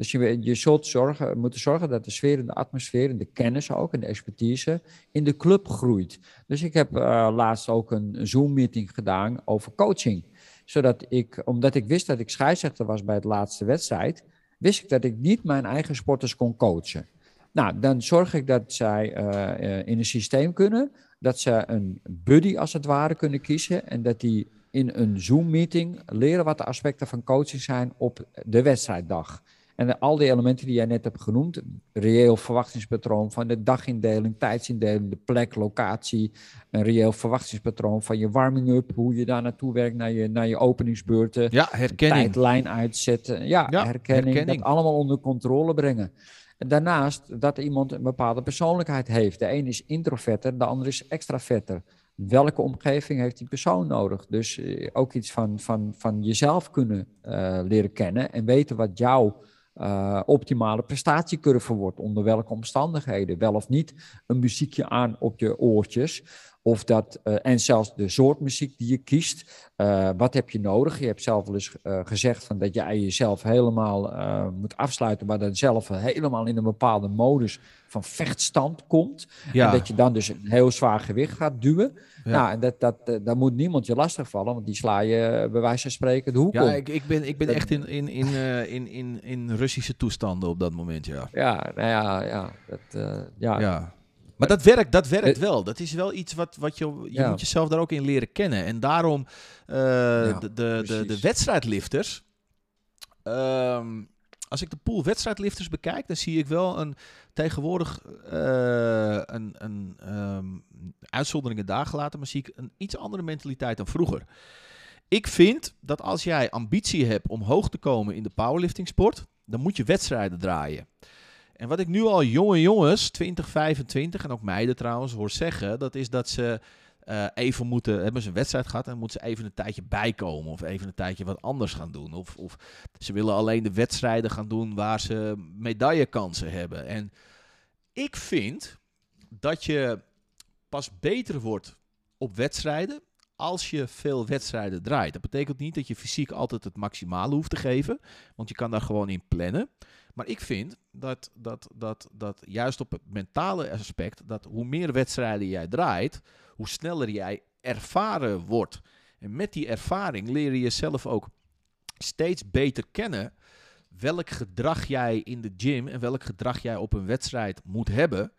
Dus je, je zult zorgen, moeten zorgen dat de sfeer en de atmosfeer en de kennis ook en de expertise in de club groeit. Dus ik heb uh, laatst ook een Zoom-meeting gedaan over coaching. Zodat ik, omdat ik wist dat ik scheidsrechter was bij het laatste wedstrijd, wist ik dat ik niet mijn eigen sporters kon coachen. Nou, dan zorg ik dat zij uh, in een systeem kunnen, dat ze een buddy als het ware kunnen kiezen en dat die in een Zoom-meeting leren wat de aspecten van coaching zijn op de wedstrijddag. En al die elementen die jij net hebt genoemd, reëel verwachtingspatroon van de dagindeling, tijdsindeling, de plek, locatie, een reëel verwachtingspatroon van je warming-up, hoe je daar naartoe werkt naar je, naar je openingsbeurten. Ja, herkenning. Tijdlijn uitzetten. Ja, herkenning, herkenning. Dat allemaal onder controle brengen. En daarnaast dat iemand een bepaalde persoonlijkheid heeft. De een is introverter, de ander is extraverter. Welke omgeving heeft die persoon nodig? Dus eh, ook iets van, van, van jezelf kunnen uh, leren kennen en weten wat jouw uh, optimale prestatiecurve wordt. Onder welke omstandigheden. Wel of niet een muziekje aan op je oortjes. Of dat, uh, en zelfs de soort muziek die je kiest. Uh, wat heb je nodig? Je hebt zelf wel eens gezegd van dat jij jezelf helemaal moet afsluiten, maar dan zelf helemaal in een bepaalde modus van vechtstand komt. Ja. En dat je dan dus een heel zwaar gewicht gaat duwen. Ja. Nou, en dat, dat, daar moet niemand je lastigvallen, want die sla je bij wijze van spreken de hoek ja, Ik, ik ben, ik ben echt in, in, in, in, in, in Russische toestanden op dat moment, ja. Ja, nou ja, ja. Dat, ja. ja. Maar dat werkt, dat werkt wel. Dat is wel iets wat, wat je, je moet jezelf daar ook in leren kennen. En daarom uh, de, de, de, de wedstrijdlifters, Ehm, als ik de pool wedstrijdlifters bekijk, dan zie ik wel een tegenwoordig uh, een, een um, uitzonderingen daar gelaten, maar zie ik een iets andere mentaliteit dan vroeger. Ik vind dat als jij ambitie hebt om hoog te komen in de powerlifting sport, dan moet je wedstrijden draaien. En wat ik nu al jonge jongens, 20, 25 en ook meiden trouwens, hoor zeggen, dat is dat ze uh, even moeten, hebben ze een wedstrijd gehad en moeten ze even een tijdje bijkomen of even een tijdje wat anders gaan doen. Of, of ze willen alleen de wedstrijden gaan doen waar ze medaillekansen hebben. En ik vind dat je pas beter wordt op wedstrijden als je veel wedstrijden draait. Dat betekent niet dat je fysiek altijd het maximale hoeft te geven, want je kan daar gewoon in plannen. Maar ik vind dat, dat, dat, dat juist op het mentale aspect, dat hoe meer wedstrijden jij draait, hoe sneller jij ervaren wordt. En met die ervaring leer je jezelf ook steeds beter kennen welk gedrag jij in de gym en welk gedrag jij op een wedstrijd moet hebben.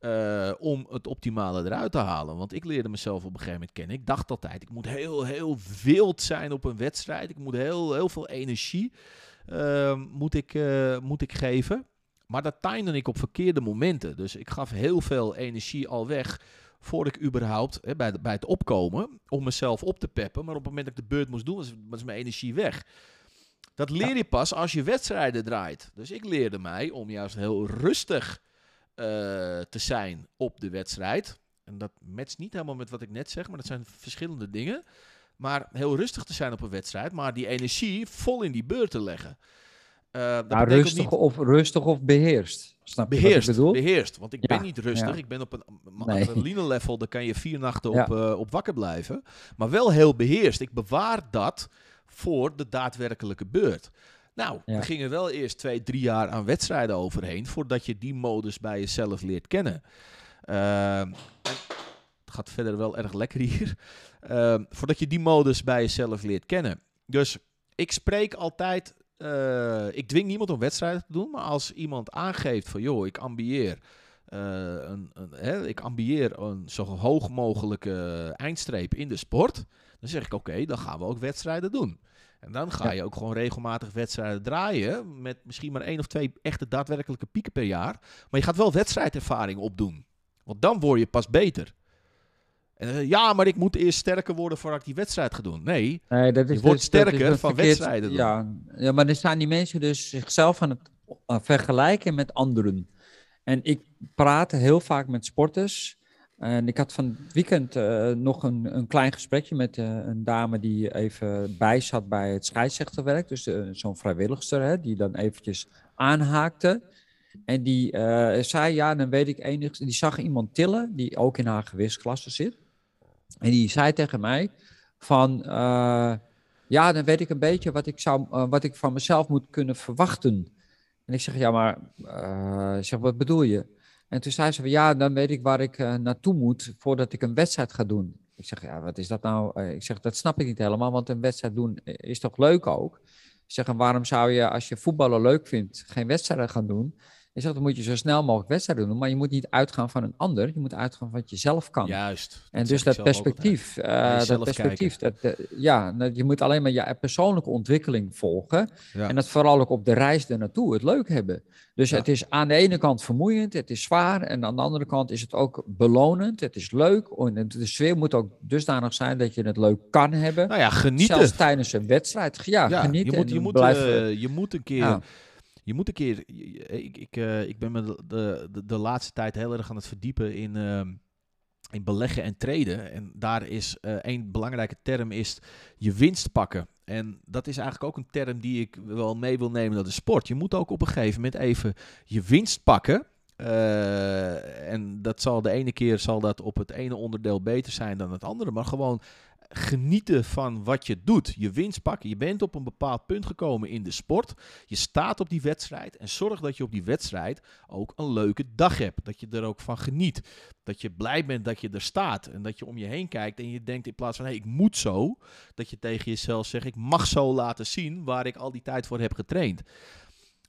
Uh, om het optimale eruit te halen. Want ik leerde mezelf op een gegeven moment kennen. Ik dacht altijd, ik moet heel, heel wild zijn op een wedstrijd. Ik moet heel, heel veel energie moet, ik, uh, moet ik geven. Maar dat timde ik op verkeerde momenten. Dus ik gaf heel veel energie al weg voor ik überhaupt hè, bij, bij het opkomen, om mezelf op te peppen. Maar op het moment dat ik de beurt moest doen, was, was mijn energie weg. Dat leer je pas als je wedstrijden draait. Dus ik leerde mij om juist heel rustig uh, te zijn op de wedstrijd. En dat matcht niet helemaal met wat ik net zeg, maar dat zijn verschillende dingen. Maar heel rustig te zijn op een wedstrijd, maar die energie vol in die beurt te leggen. Uh, dat rustig, niet... of, rustig of beheerst. Snap je beheerst, wat ik bedoel? Beheerst, want ik ben niet rustig. Ik ben op een nee. adrenaline-level, daar kan je vier nachten op, uh, op wakker blijven. Maar wel heel beheerst. Ik bewaar dat voor de daadwerkelijke beurt. Nou, er gingen wel eerst twee, drie jaar aan wedstrijden overheen... voordat je die modus bij jezelf leert kennen. Uh, het gaat verder wel erg lekker hier. Uh, voordat je die modus bij jezelf leert kennen. Dus ik spreek altijd uh, ik dwing niemand om wedstrijden te doen, maar als iemand aangeeft van joh, ik ambieer, uh, een, een, hè, ik ambieer een zo hoog mogelijke eindstreep in de sport, dan zeg ik oké, dan gaan we ook wedstrijden doen. En dan ga je ook gewoon regelmatig wedstrijden draaien, met misschien maar één of twee echte daadwerkelijke pieken per jaar. Maar je gaat wel wedstrijdervaring opdoen, want dan word je pas beter. En, ja, maar ik moet eerst sterker worden voordat ik die wedstrijd ga doen. Nee, nee dat is, je wordt dus- sterker van wedstrijden doen. Ja, ja, maar dan staan die mensen dus zichzelf aan het uh, vergelijken met anderen. En ik praat heel vaak met sporters. En ik had van het weekend uh, nog een, een klein gesprekje met uh, een dame die even bij zat bij het scheidsrechterwerk. Dus zo'n vrijwilligster hè, die dan eventjes aanhaakte. En die zei, ja, dan weet ik enig, die zag iemand tillen die ook in haar gewichtsklasse zit. En die zei tegen mij van, uh, ja, dan weet ik een beetje wat ik, zou, uh, wat ik van mezelf moet kunnen verwachten. En ik zeg, ja, maar, uh, zeg, wat bedoel je? En toen zei ze van, ja, dan weet ik waar ik naartoe moet voordat ik een wedstrijd ga doen. Ik zeg, ja, wat is dat nou? ik zeg, dat snap ik niet helemaal, want een wedstrijd doen is toch leuk ook? Ik zeg, waarom zou je, als je voetballen leuk vindt, geen wedstrijden gaan doen? Je zegt, dan moet je zo snel mogelijk wedstrijden doen, maar je moet niet uitgaan van een ander. Je moet uitgaan van wat je zelf kan. Juist. En dus dat perspectief, uh, dat perspectief, dat, uh, ja, je moet alleen maar je persoonlijke ontwikkeling volgen. Ja. En dat vooral ook op de reis ernaartoe het leuk hebben. Dus ja. het is aan de ene kant vermoeiend, het is zwaar. En aan de andere kant is het ook belonend, het is leuk. En de sfeer moet ook dusdanig zijn dat je het leuk kan hebben. Nou ja, genieten. Zelfs tijdens een wedstrijd. Ja, ja genieten. Je moet, je moet, blijven... uh, je moet een keer je moet een keer. Ik, ik, uh, ik ben me de, de, de, laatste tijd heel erg aan het verdiepen in, uh, in beleggen en traden. En daar is uh, één belangrijke term is je winst pakken. En dat is eigenlijk ook een term die ik wel mee wil nemen naar de sport. Je moet ook op een gegeven moment even je winst pakken. En dat zal de ene keer zal dat op het ene onderdeel beter zijn dan het andere. Maar gewoon genieten van wat je doet. Je winst pakken. Je bent op een bepaald punt gekomen in de sport. Je staat op die wedstrijd. En zorg dat je op die wedstrijd ook een leuke dag hebt. Dat je er ook van geniet. Dat je blij bent dat je er staat. En dat je om je heen kijkt en je denkt in plaats van hé, hey, ik moet zo. Dat je tegen jezelf zegt, ik mag zo laten zien waar ik al die tijd voor heb getraind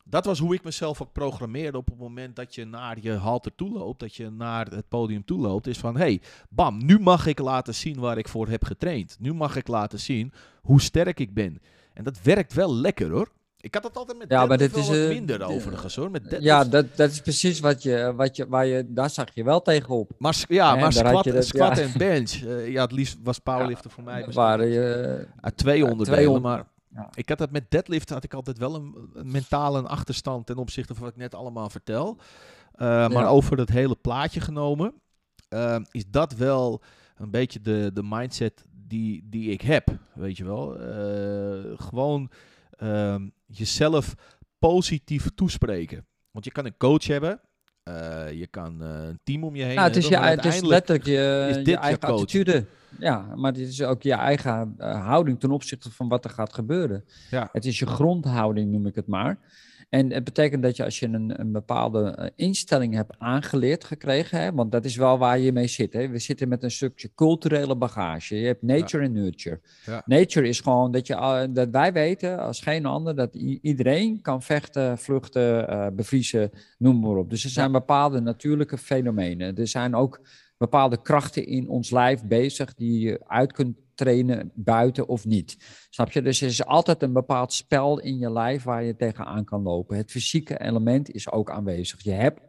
dat was hoe ik mezelf ook programmeerde op het moment dat je naar je halter toe loopt, dat je naar het podium toe loopt, is van hey, bam, nu mag ik laten zien waar ik voor heb getraind. Nu mag ik laten zien hoe sterk ik ben. En dat werkt wel lekker hoor. Ik had het altijd met Ja, maar dit is, minder de- overigens hoor. Met. Ja, dat, dat is precies wat je, wat je, waar je, daar zag je wel tegenop. maar, ja, maar squat, dat- squat ja. en bench. eh, ja, het liefst was powerliften voor mij Dat waren je, uit twee ja, onderdelen. twee on- maar ja. ik had dat met deadlift had ik altijd wel een, een mentale achterstand ten opzichte van wat ik net allemaal vertel. Eh, maar over het hele plaatje genomen, eh, is dat wel een beetje de, de mindset die, die ik heb. Weet je wel. Eh, gewoon ehm, jezelf positief toespreken. Want je kan een coach hebben. eh, je kan een team om je heen Nou, het is, je, het is letterlijk je, is dit je je eigen coach. attitude. Ja, maar dit is ook je eigen eh, houding ten opzichte van wat er gaat gebeuren. Ja. Het is je grondhouding, noem ik het maar. En het betekent dat je als je een, een bepaalde eh, instelling hebt aangeleerd gekregen, hè, want dat is wel waar je mee zit. Hè. We zitten met een stukje culturele bagage. Je hebt nature en nurture. Ja. Nature is gewoon dat, je, al- dat wij weten als geen ander dat iedereen kan vechten, vluchten, eh, bevriezen, noem maar op. Dus er zijn bepaalde natuurlijke fenomenen. Er zijn ook bepaalde krachten in ons lijf bezig die je uit kunt trainen buiten of niet. Snap je? Dus er is altijd een bepaald spel in je lijf waar je tegenaan kan lopen. Het fysieke element is ook aanwezig. Je hebt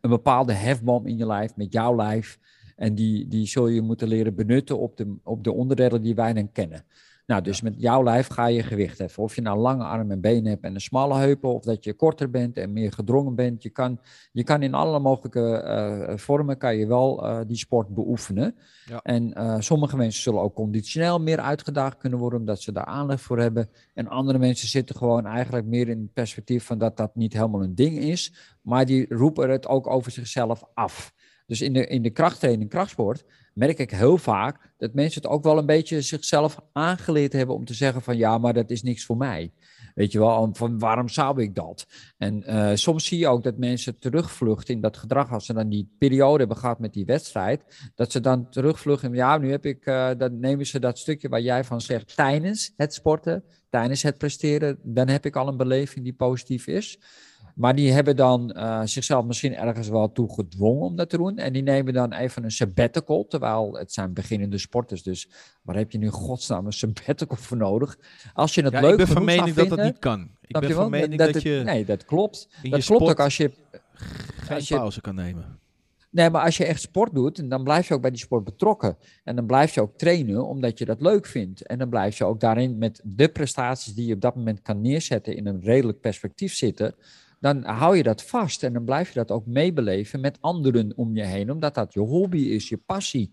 een bepaalde hefboom in je lijf met jouw lijf. En die, die zul je moeten leren benutten op de, op de onderdelen die wij dan kennen. Nou, dus met jouw lijf ga je gewicht heffen. Of je nou lange armen en benen hebt en een smalle heupen, of dat je korter bent en meer gedrongen bent. Je kan, je kan in alle mogelijke eh, vormen kan je wel eh, die sport beoefenen. Ja. En eh, sommige mensen zullen ook conditioneel meer uitgedaagd kunnen worden, omdat ze daar aanleg voor hebben. En andere mensen zitten gewoon eigenlijk meer in het perspectief van dat dat niet helemaal een ding is. Maar die roepen het ook over zichzelf af. Dus in de, in de krachttraining, krachtsport, merk ik heel vaak dat mensen het ook wel een beetje zichzelf aangeleerd hebben om te zeggen van ja, maar dat is niks voor mij. Weet je wel, van waarom zou ik dat? En eh, soms zie je ook dat mensen terugvluchten in dat gedrag als ze dan die periode hebben gehad met die wedstrijd, dat ze dan terugvluchten. Ja, nu heb ik, eh, dan nemen ze dat stukje waar jij van zegt tijdens het sporten, tijdens het presteren, dan heb ik al een beleving die positief is. Maar die hebben dan eh, zichzelf misschien ergens wel toe gedwongen om dat te doen. En die nemen dan even een sabbatical, terwijl het zijn beginnende sporters. Dus waar heb je nu godsnaam een sabbatical voor nodig? Als je het Ja, leuk ik ben van mening dat dat niet kan. Ik ben van mening dat, het- je Nee, dat klopt. Dat klopt ook als je... geen als je- pauze kan nemen. Nee, maar als je echt sport doet, dan blijf je ook bij die sport betrokken. En dan blijf je ook trainen omdat je dat leuk vindt. En dan blijf je ook daarin met de prestaties die je op dat moment kan neerzetten in een redelijk perspectief zitten. Dan hou je dat vast en dan blijf je dat ook meebeleven met anderen om je heen, omdat dat je hobby is, je passie.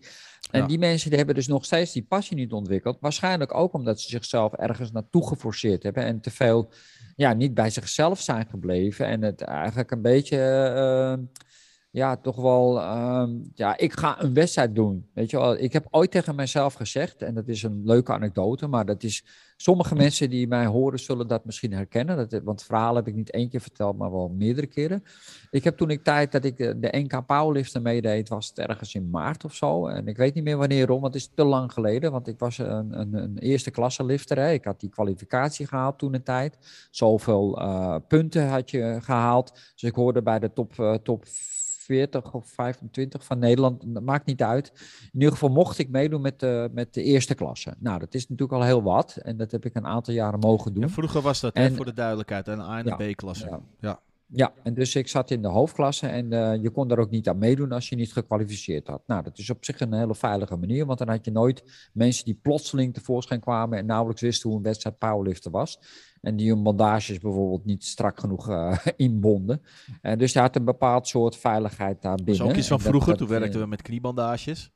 En Ja. die mensen die hebben dus nog steeds die passie niet ontwikkeld. Waarschijnlijk ook omdat ze zichzelf ergens naartoe geforceerd hebben en te veel ja, niet bij zichzelf zijn gebleven. En het eigenlijk een beetje eh, ja, toch wel, ehm, ja, ik ga een wedstrijd doen. Weet je wel, ik heb ooit tegen mezelf gezegd, en dat is een leuke anekdote, maar dat is, sommige mensen die mij horen zullen dat misschien herkennen, dat, want het verhaal heb ik niet één keer verteld, maar wel meerdere keren. Ik heb toen ik tijd dat ik de, de NK Powerlifter meedeed, was het ergens in maart of zo, en ik weet niet meer wanneer om, want het is te lang geleden, want ik was een, een, een eerste klasse lifter, hè. ik had die kwalificatie gehaald toen een tijd, zoveel eh, punten had je gehaald, dus ik hoorde bij de top, eh, top 40 of 25 van Nederland, dat maakt niet uit. In ieder geval mocht ik meedoen met de, met de eerste klasse. Nou, dat is natuurlijk al heel wat en dat heb ik een aantal jaren mogen doen. Ja, vroeger was dat, hè, voor de duidelijkheid, een A en Ja, B-klasse. ja. Ja. Ja, en dus ik zat in de hoofdklasse en eh, je kon daar ook niet aan meedoen als je niet gekwalificeerd had. Nou, dat is op zich een hele veilige manier, want dan had je nooit mensen die plotseling tevoorschijn kwamen en nauwelijks wisten hoe een wedstrijd powerlifter was. En die hun bandages bijvoorbeeld niet strak genoeg eh, inbonden. En dus je had een bepaald soort veiligheid daar Dat binnen. is ook iets van dat- vroeger, dat, toen eh, werkten we met kniebandages.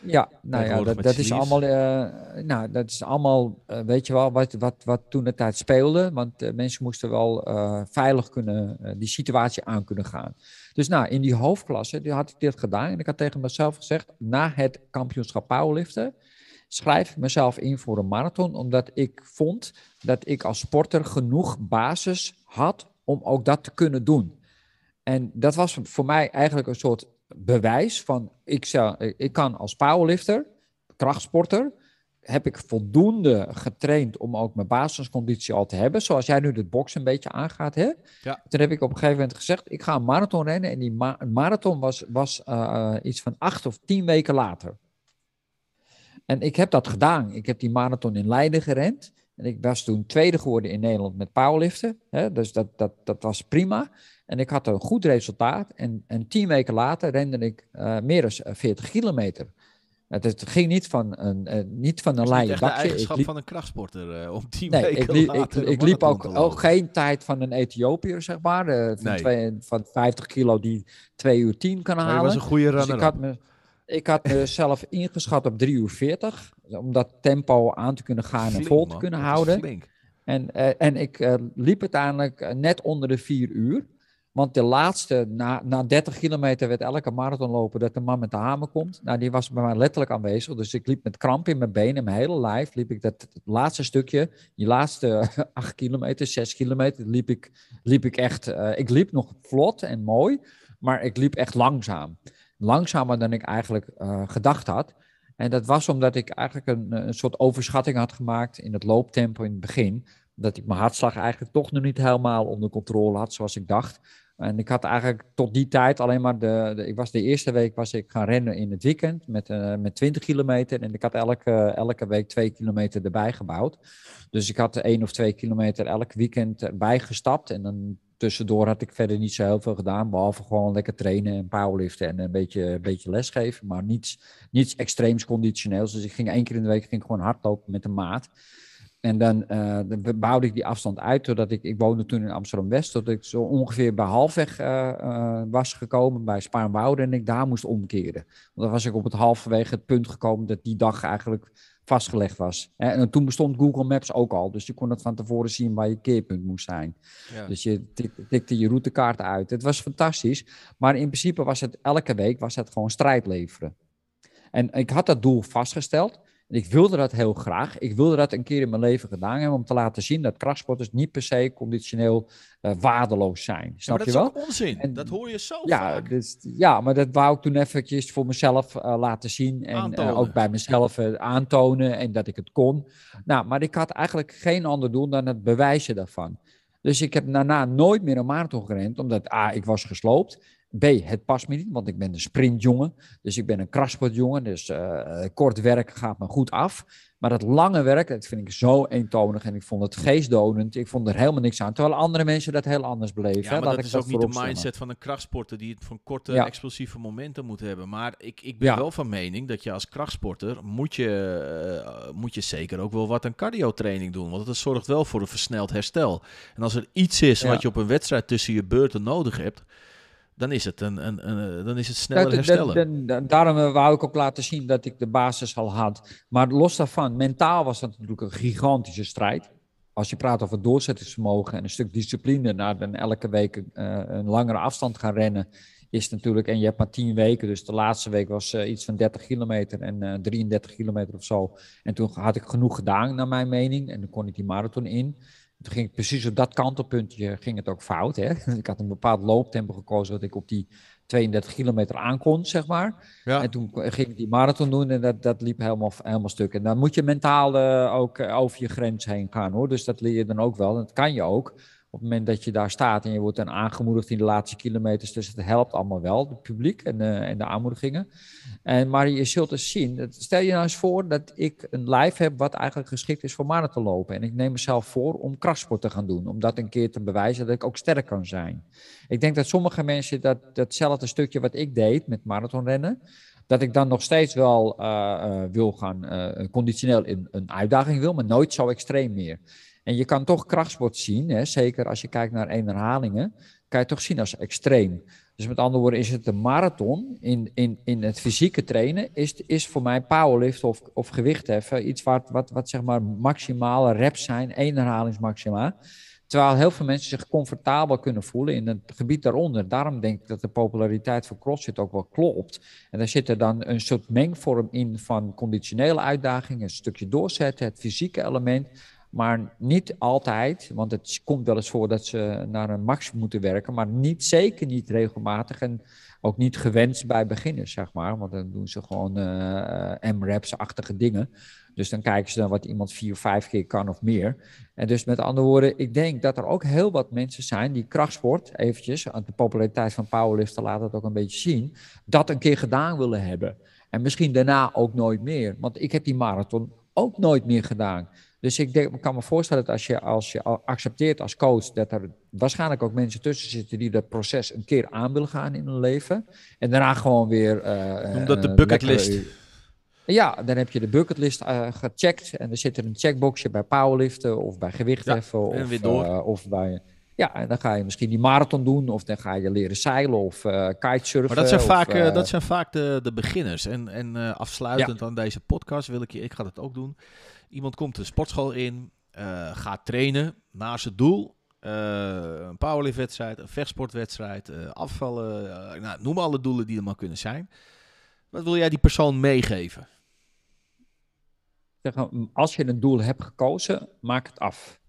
Ja, nou ja, dat, is allemaal, eh, nou, dat is allemaal, eh, weet je wel, wat, wat, wat toen de tijd speelde. Want eh, mensen moesten wel eh, veilig kunnen, die situatie aan kunnen gaan. Dus nou, in die hoofdklasse die had ik dit gedaan. En ik had tegen mezelf gezegd, na het kampioenschap powerliften, schrijf ik mezelf in voor een marathon. Omdat ik vond dat ik als sporter genoeg basis had om ook dat te kunnen doen. En dat was voor mij eigenlijk een soort bewijs van, ik, zou, ik kan als powerlifter, krachtsporter, heb ik voldoende getraind om ook mijn basisconditie al te hebben. Zoals jij nu het boksen een beetje aangaat. Hè? Ja. Toen heb ik op een gegeven moment gezegd, ik ga een marathon rennen. En die ma- marathon was, was eh, iets van acht of tien weken later. En ik heb dat gedaan. Ik heb die marathon in Leiden gerend. En ik was toen tweede geworden in Nederland met powerliften. Hè, dus dat, dat, dat was prima. En ik had een goed resultaat. En, en tien weken later rende ik uh, meer dan 40 kilometer. Het, ging niet van een, uh, niet van een dakje. Het eigenschap liep... van een krachtsporter uh, om tien nee, weken ik liep, later ik, ik liep ook, ook, geen tijd van een Ethiopiër, zeg maar. Uh, van, nee. twee, van 50 kilo die 2 uur 10 kan halen. Dat was een goede runner. Dus ik, had me, ik had mezelf ingeschat op 3 uur 40. Om dat tempo aan te kunnen gaan flink, en vol te man. kunnen houden. En, en ik liep uiteindelijk net onder de 4 uur. Want de laatste, na, na 30 kilometer werd elke marathonloper dat de man met de hamer komt. Nou, die was bij mij letterlijk aanwezig. Dus ik liep met kramp in mijn benen, mijn hele lijf. Liep ik dat laatste stukje, die laatste 8 kilometer, 6 kilometer, liep ik, liep ik echt. Uh, ik liep nog vlot en mooi, maar ik liep echt langzaam. Langzamer dan ik eigenlijk uh, gedacht had. En dat was omdat ik eigenlijk een, een soort overschatting had gemaakt in het looptempo in het begin dat ik mijn hartslag eigenlijk toch nog niet helemaal onder controle had zoals ik dacht. En ik had eigenlijk tot die tijd alleen maar de, de, ik was de eerste week was ik gaan rennen in het weekend met, uh, met 20 kilometer. En ik had elke, elke week twee kilometer erbij gebouwd. Dus ik had één of twee kilometer elk weekend erbij gestapt. En dan tussendoor had ik verder niet zo heel veel gedaan. Behalve gewoon lekker trainen en powerliften en een beetje, beetje lesgeven. Maar niets, niets extreems conditioneels. Dus ik ging één keer in de week ging gewoon hardlopen met een maat. En dan, uh, dan bouwde ik die afstand uit, totdat ik, ik woonde toen in Amsterdam-West, tot ik zo ongeveer bij halfweg uh, uh, was gekomen bij Spaarnwoude en ik daar moest omkeren. Want dan was ik op het halverwege het punt gekomen dat die dag eigenlijk vastgelegd was. En toen bestond Google Maps ook al, dus je kon het van tevoren zien waar je keerpunt moest zijn. Ja. Dus je tikte je routekaart uit. Het was fantastisch, maar in principe was het elke week was het gewoon strijd leveren. En ik had dat doel vastgesteld. En ik wilde dat heel graag. Ik wilde dat een keer in mijn leven gedaan hebben om te laten zien dat krachtsporters niet per se conditioneel uh, waardeloos zijn. Snap ja, je wel? Dat is onzin. En, dat hoor je zo ja, vaak. Dus, ja, maar dat wou ik toen eventjes voor mezelf uh, laten zien en uh, ook bij mezelf aantonen en dat ik het kon. Nou, maar ik had eigenlijk geen ander doel dan het bewijzen daarvan. Dus ik heb daarna nooit meer een marathon gerend, omdat A, ik was gesloopt. B, het past me niet, want ik ben een sprintjongen. Dus ik ben een krachtsportjongen. Dus uh, kort werk gaat me goed af. Maar dat lange werk, dat vind ik zo eentonig. En ik vond het geestdonend. Ik vond er helemaal niks aan. Terwijl andere mensen dat heel anders beleven. Ja, maar dat, dat is ook niet de mindset van een krachtsporter... die het van korte, ja. explosieve momenten moet hebben. Maar ik, ik ben ja. wel van mening dat je als krachtsporter... moet je, uh, moet je zeker ook wel wat aan cardiotraining doen. Want dat zorgt wel voor een versneld herstel. En als er iets is wat je op een wedstrijd tussen je beurten nodig hebt dan is het, een, een, een, dan is het sneller herstellen. Da, da, daarom wou ik ook laten zien dat ik de basis al had. Maar los daarvan, mentaal was dat natuurlijk een gigantische strijd. Als je praat over doorzettingsvermogen en een stuk discipline, naar dan elke week uh, een langere afstand gaan rennen, is natuurlijk, en je hebt maar tien weken, dus de laatste week was uh, iets van 30 kilometer en uh, 33 kilometer of zo. En toen had ik genoeg gedaan, naar mijn mening, en dan kon ik die marathon in. Toen ging ik precies op dat kantelpuntje ging het ook fout. Hè? Ik had een bepaald looptempo gekozen dat ik op die 32 kilometer aankon, zeg maar. Ja. En toen ging ik die marathon doen en dat, dat liep helemaal, helemaal stuk. En dan moet je mentaal uh, ook uh, over je grens heen gaan hoor. Dus dat leer je dan ook wel. Dat kan je ook op het moment dat je daar staat en je wordt dan aangemoedigd in de laatste kilometers, dus het helpt allemaal wel, het publiek en, uh, en de aanmoedigingen. En, maar je zult dus zien, dat, stel je nou eens voor dat ik een live heb wat eigenlijk geschikt is voor marathon lopen. En ik neem mezelf voor om krachtsport te gaan doen, om dat een keer te bewijzen dat ik ook sterk kan zijn. Ik denk dat sommige mensen dat, datzelfde stukje wat ik deed met marathonrennen, dat ik dan nog steeds wel uh, uh, wil gaan, uh, conditioneel in een uitdaging wil, maar nooit zo extreem meer. En je kan toch krachtsport zien, hè, zeker als je kijkt naar één herhalingen, kan je toch zien als extreem. Dus met andere woorden is het een marathon in, in, in het fysieke trainen, is, is voor mij powerlift of, of gewichtheffen iets wat, wat, wat zeg maar maximale reps zijn, één herhalingsmaxima. Terwijl heel veel mensen zich comfortabel kunnen voelen in het gebied daaronder. Daarom denk ik dat de populariteit van CrossFit ook wel klopt. En daar zit er dan een soort mengvorm in van conditionele uitdagingen, een stukje doorzetten, het fysieke element. Maar niet altijd, want het komt wel eens voor dat ze naar een max moeten werken, maar niet, zeker niet regelmatig en ook niet gewenst bij beginners, zeg maar. Want dan doen ze gewoon uh, M-raps-achtige dingen. Dus dan kijken ze dan wat iemand vier vijf keer kan of meer. En dus met andere woorden, ik denk dat er ook heel wat mensen zijn die krachtsport, eventjes, de populariteit van powerliften laat het ook een beetje zien, dat een keer gedaan willen hebben. En misschien daarna ook nooit meer. Want ik heb die marathon ook nooit meer gedaan. Dus ik, denk, ik kan me voorstellen dat als je, als je accepteert als coach dat er waarschijnlijk ook mensen tussen zitten die dat proces een keer aan willen gaan in hun leven. En daarna gewoon weer. Uh, Noem dat de bucketlist. Ja, dan heb je de bucketlist uh, gecheckt en er zit er een checkboxje bij powerliften of bij gewichtheffen ja, of, uh, of bij ja, en dan ga je misschien die marathon doen, of dan ga je leren zeilen of uh, kitesurfen. Maar dat zijn vaak, uh, dat zijn vaak de, de beginners. En, en uh, afsluitend aan deze podcast wil ik je, ik ga dat ook doen. Iemand komt de sportschool in, gaat trainen naar zijn doel. een powerliftwedstrijd, een vechtsportwedstrijd, afvallen. nou, noem alle doelen die er maar kunnen zijn. Wat wil jij die persoon meegeven? Als je een doel hebt gekozen, maak het af.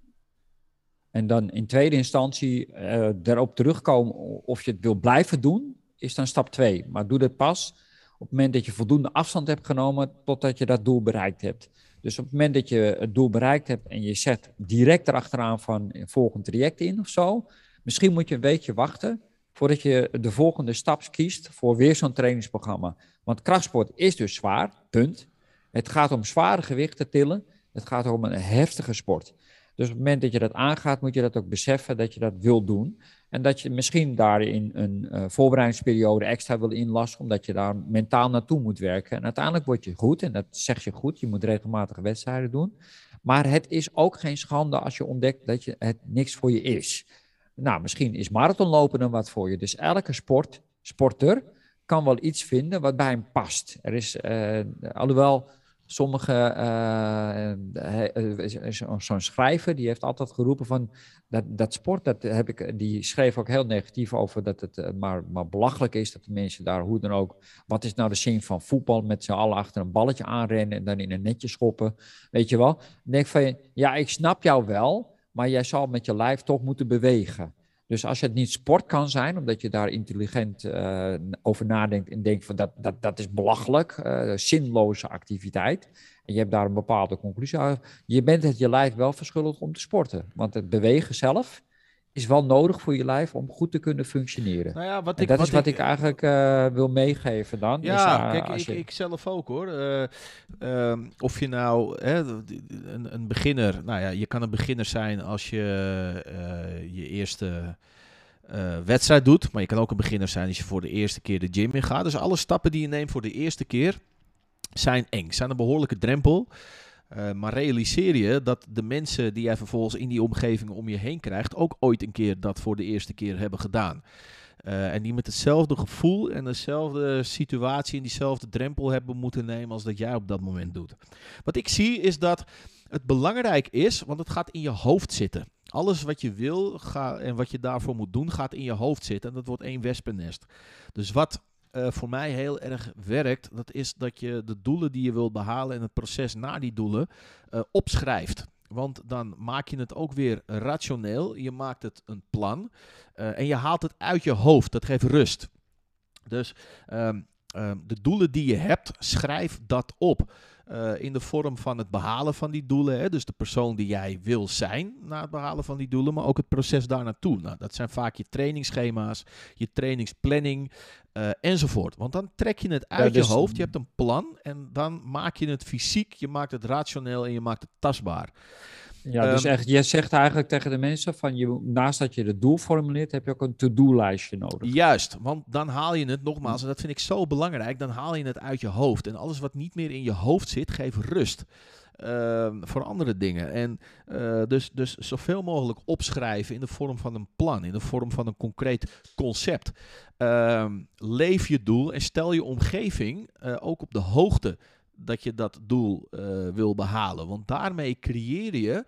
En dan in tweede instantie uh, erop terugkomen of je het wil blijven doen, is dan stap twee. Maar doe dat pas op het moment dat je voldoende afstand hebt genomen totdat je dat doel bereikt hebt. Dus op het moment dat je het doel bereikt hebt en je zet direct erachteraan van een volgend traject in of zo, misschien moet je een weekje wachten voordat je de volgende stap kiest voor weer zo'n trainingsprogramma. Want krachtsport is dus zwaar, punt. Het gaat om zware gewichten tillen. Het gaat om een heftige sport. Dus op het moment dat je dat aangaat, moet je dat ook beseffen dat je dat wil doen. En dat je misschien daarin een uh, voorbereidingsperiode extra wil inlassen, omdat je daar mentaal naartoe moet werken. En uiteindelijk word je goed, en dat zeg je goed, je moet regelmatig wedstrijden doen. Maar het is ook geen schande als je ontdekt dat je, het niks voor je is. Nou, misschien is marathonlopen dan wat voor je. Dus elke sport, sporter kan wel iets vinden wat bij hem past. Er is, uh, alhoewel Sommige, uh, zo'n schrijver, die heeft altijd geroepen van dat, dat sport, dat heb ik, die schreef ook heel negatief over dat het maar, maar belachelijk is dat de mensen daar hoe dan ook, wat is nou de zin van voetbal met z'n allen achter een balletje aanrennen en dan in een netje schoppen, weet je wel. Denk ik van, ja, ik snap jou wel, maar jij zal met je lijf toch moeten bewegen. Dus als het niet sport kan zijn, omdat je daar intelligent uh, over nadenkt en denkt van dat, dat, dat is belachelijk, uh, zinloze activiteit. En je hebt daar een bepaalde conclusie uit. Je bent het je lijf wel verschuldigd om te sporten. Want het bewegen zelf is wel nodig voor je lijf om goed te kunnen functioneren. Nou ja, wat ik, dat is wat ik, eigenlijk uh, wil meegeven dan. Ja, kijk, ik, je... ik, zelf ook hoor. Uh, of je nou hè, een, een, beginner, nou ja, je kan een beginner zijn als je je eerste wedstrijd doet, maar je kan ook een beginner zijn als je voor de eerste keer de gym in gaat. Dus alle stappen die je neemt voor de eerste keer zijn eng, zijn een behoorlijke drempel. Uh, maar realiseer je dat de mensen die jij vervolgens in die omgeving om je heen krijgt, ook ooit een keer dat voor de eerste keer hebben gedaan. Uh, en die met hetzelfde gevoel en dezelfde situatie en diezelfde drempel hebben moeten nemen als dat jij op dat moment doet. Wat ik zie is dat het belangrijk is, want het gaat in je hoofd zitten. Alles wat je wil ga, en wat je daarvoor moet doen, gaat in je hoofd zitten. En dat wordt één wespennest. Dus wat uh, voor mij heel erg werkt, dat is dat je de doelen die je wilt behalen en het proces naar die doelen uh, opschrijft. Want dan maak je het ook weer rationeel. Je maakt het een plan. Uh, en je haalt het uit je hoofd. Dat geeft rust. Dus um, um, de doelen die je hebt, schrijf dat op. Uh, in de vorm van het behalen van die doelen. Hè? Dus de persoon die jij wil zijn na het behalen van die doelen, maar ook het proces daar naartoe. Nou, dat zijn vaak je trainingsschema's, je trainingsplanning uh, enzovoort. Want dan trek je het uit je dus- hoofd, je hebt een plan en dan maak je het fysiek, je maakt het rationeel en je maakt het tastbaar. Ja, dus ehm, echt, je zegt eigenlijk tegen de mensen van je, naast dat je het doel formuleert, heb je ook een to-do-lijstje nodig. Juist, want dan haal je het nogmaals, en dat vind ik zo belangrijk, dan haal je het uit je hoofd. En alles wat niet meer in je hoofd zit, geeft rust. Uh, voor andere dingen. En uh, dus, dus zoveel mogelijk opschrijven in de vorm van een plan, in de vorm van een concreet concept. Uh, leef je doel en stel je omgeving uh, ook op de hoogte dat je dat doel uh, wil behalen. Want daarmee creëer je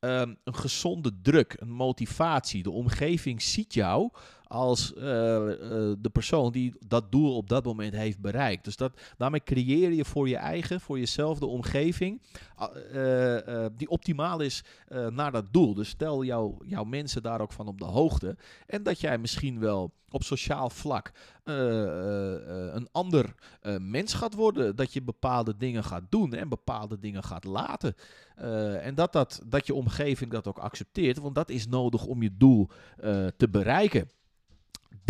um, een gezonde druk, een motivatie. De omgeving ziet jou als uh, uh, de persoon die dat doel op dat moment heeft bereikt. Dus dat, daarmee creëer je voor je eigen, voor jezelf de omgeving uh, die optimaal is naar dat doel. Dus stel jou, jouw mensen daar ook van op de hoogte. En dat jij misschien wel op sociaal vlak een ander mens gaat worden. Dat je bepaalde dingen gaat doen en bepaalde dingen gaat laten. en dat, dat, dat je omgeving dat ook accepteert, want dat is nodig om je doel te bereiken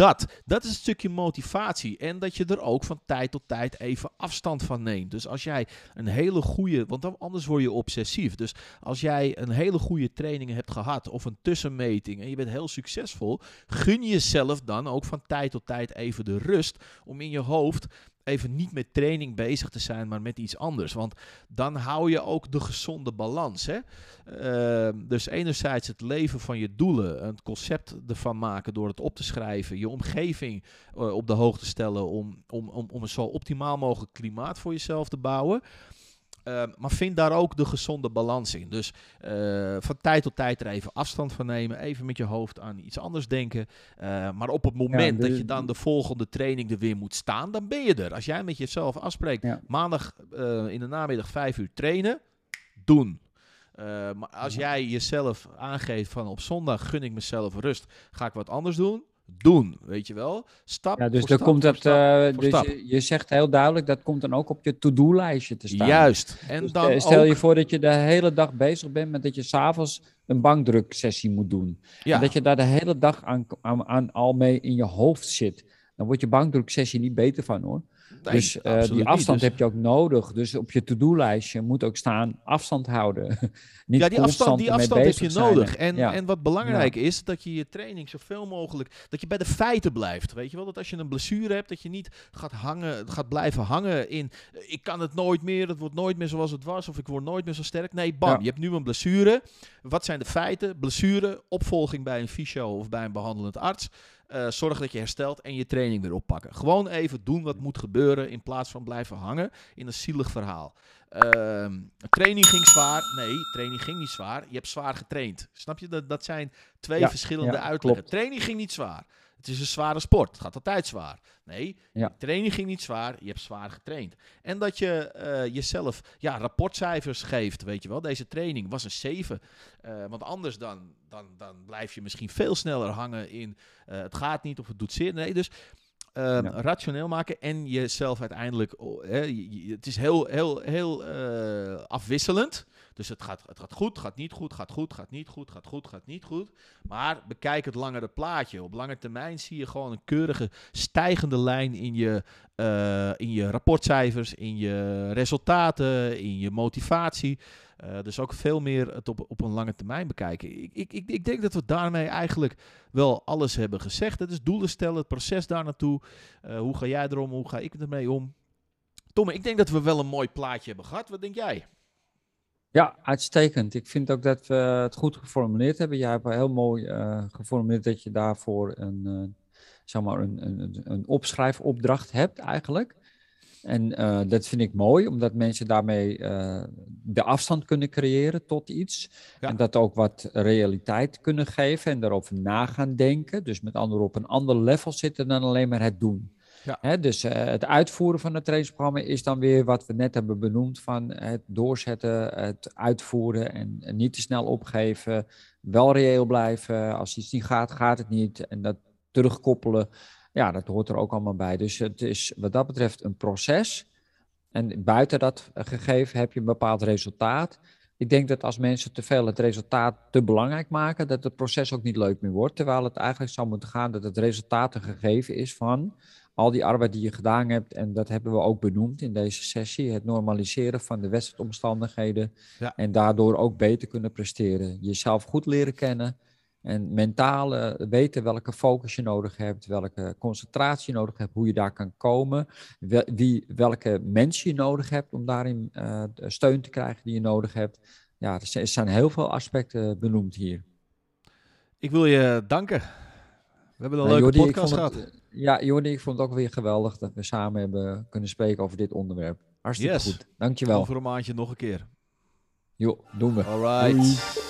dat. Dat is een stukje motivatie. En dat je er ook van tijd tot tijd even afstand van neemt. Dus als jij een hele goede, want anders word je obsessief. Dus als jij een hele goede training hebt gehad of een tussenmeting en je bent heel succesvol, gun jezelf dan ook van tijd tot tijd even de rust om in je hoofd even niet met training bezig te zijn, maar met iets anders. Want dan hou je ook de gezonde balans. Hè? Ehm, dus enerzijds het leven van je doelen, een concept ervan maken door het op te schrijven, je omgeving eh, op de hoogte stellen om, om, om, om een zo optimaal mogelijk klimaat voor jezelf te bouwen. Ehm, maar vind daar ook de gezonde balans in. Dus uh, van tijd tot tijd er even afstand van nemen. Even met je hoofd aan iets anders denken. Uh, maar op het moment ja, de, dat je dan de volgende training er weer moet staan, dan ben je er. Als jij met jezelf afspreekt, ja. maandag uh, in de namiddag vijf uur trainen, doen. maar als jij jezelf aangeeft van op zondag gun ik mezelf rust, ga ik wat anders doen doen, weet je wel. Stap ja, dus voor dan stap, komt dat, stap, uh, voor dus je, je zegt heel duidelijk, dat komt dan ook op je to-do-lijstje te staan. Juist. En Dus, dan eh, stel je voor dat je de hele dag bezig bent met dat je s'avonds een bankdruksessie moet doen. ja, En dat je daar de hele dag aan, aan, aan al mee in je hoofd zit. Dan wordt je bankdruksessie niet beter van hoor. Nee, dus eh, die afstand Dus- heb je ook nodig. Dus op je to-do-lijstje moet ook staan afstand houden. niet ja, die afstand, die afstand heb je nodig. En, Ja. en wat belangrijk is, dat je je training zoveel mogelijk, dat je bij de feiten blijft. Weet je wel, dat als je een blessure hebt, dat je niet gaat, hangen, gaat blijven hangen in, eh, ik kan het nooit meer, het wordt nooit meer zoals het was, of ik word nooit meer zo sterk. Nee, bam, Ja. je hebt nu een blessure. Wat zijn de feiten? Blessure, opvolging bij een fysio of bij een behandelend arts. Eh, zorg dat je herstelt en je training weer oppakken. Gewoon even doen wat moet gebeuren in plaats van blijven hangen in een zielig verhaal. Ehm, training ging zwaar. Nee, training ging niet zwaar. Je hebt zwaar getraind. Snap je? Dat, dat zijn twee Ja, verschillende ja, uitleggen. klopt. Training ging niet zwaar. Het is een zware sport. Het gaat altijd zwaar. Nee, Ja. training ging niet zwaar. Je hebt zwaar getraind. En dat je eh, jezelf ja, rapportcijfers geeft. Weet je wel, deze training was een 7. Eh, want anders dan, dan, dan blijf je misschien veel sneller hangen in eh, het gaat niet of het doet zeer. Nee, dus ehm, Ja. rationeel maken en jezelf uiteindelijk. oh, je- het is heel, heel, heel afwisselend. Dus het gaat, het gaat goed, gaat niet goed, gaat goed, gaat niet goed, gaat goed, gaat niet goed. Maar bekijk het langere plaatje. Op lange termijn zie je gewoon een keurige stijgende lijn in je, eh, in je rapportcijfers, in je resultaten, in je motivatie. Eh, dus ook veel meer het op, op een lange termijn bekijken. Ik, ik, ik, ik denk dat we daarmee eigenlijk wel alles hebben gezegd. Het is doelen stellen, het proces daar naartoe. Eh, hoe ga jij erom, hoe ga ik ermee om? Tomme, ik denk dat we wel een mooi plaatje hebben gehad. Wat denk jij? Ja, uitstekend. Ik vind ook dat we het goed geformuleerd hebben. Jij hebt heel mooi eh, geformuleerd dat je daarvoor een, eh, zeg maar een, een, een opschrijfopdracht hebt eigenlijk. En eh, dat vind ik mooi, omdat mensen daarmee de afstand kunnen creëren tot iets. Ja. En dat ook wat realiteit kunnen geven en daarover na gaan denken. Dus met anderen op een ander level zitten dan alleen maar het doen. Ja. Dus eh, het uitvoeren van het trainingsprogramma is dan weer wat we net hebben benoemd van het doorzetten, het uitvoeren en, en niet te snel opgeven. Wel reëel blijven. Als iets niet gaat, gaat het niet. En dat terugkoppelen, ja, dat hoort er ook allemaal bij. Dus het is wat dat betreft een proces. En buiten dat gegeven heb je een bepaald resultaat. Ik denk dat als mensen te veel het resultaat te belangrijk maken, dat het proces ook niet leuk meer wordt. Terwijl het eigenlijk zou moeten gaan dat het resultaat een gegeven is van al die arbeid die je gedaan hebt. En dat hebben we ook benoemd in deze sessie. Het normaliseren van de wedstrijdomstandigheden. Ja. En daardoor ook beter kunnen presteren. Jezelf goed leren kennen. En mentaal eh, weten welke focus je nodig hebt, welke concentratie je nodig hebt, hoe je daar kan komen, wel- wie, welke mensen je nodig hebt om daarin eh, steun te krijgen die je nodig hebt. Ja, er zijn- heel veel aspecten benoemd hier. Ik wil je danken. We hebben een Nou, leuke Jordi, podcast gehad. Ja, Jordi, ik vond het ook weer geweldig dat we samen hebben kunnen spreken over dit onderwerp. Hartstikke Yes. goed. Dankjewel. Over een maandje nog een keer. Jo, doen we. All right.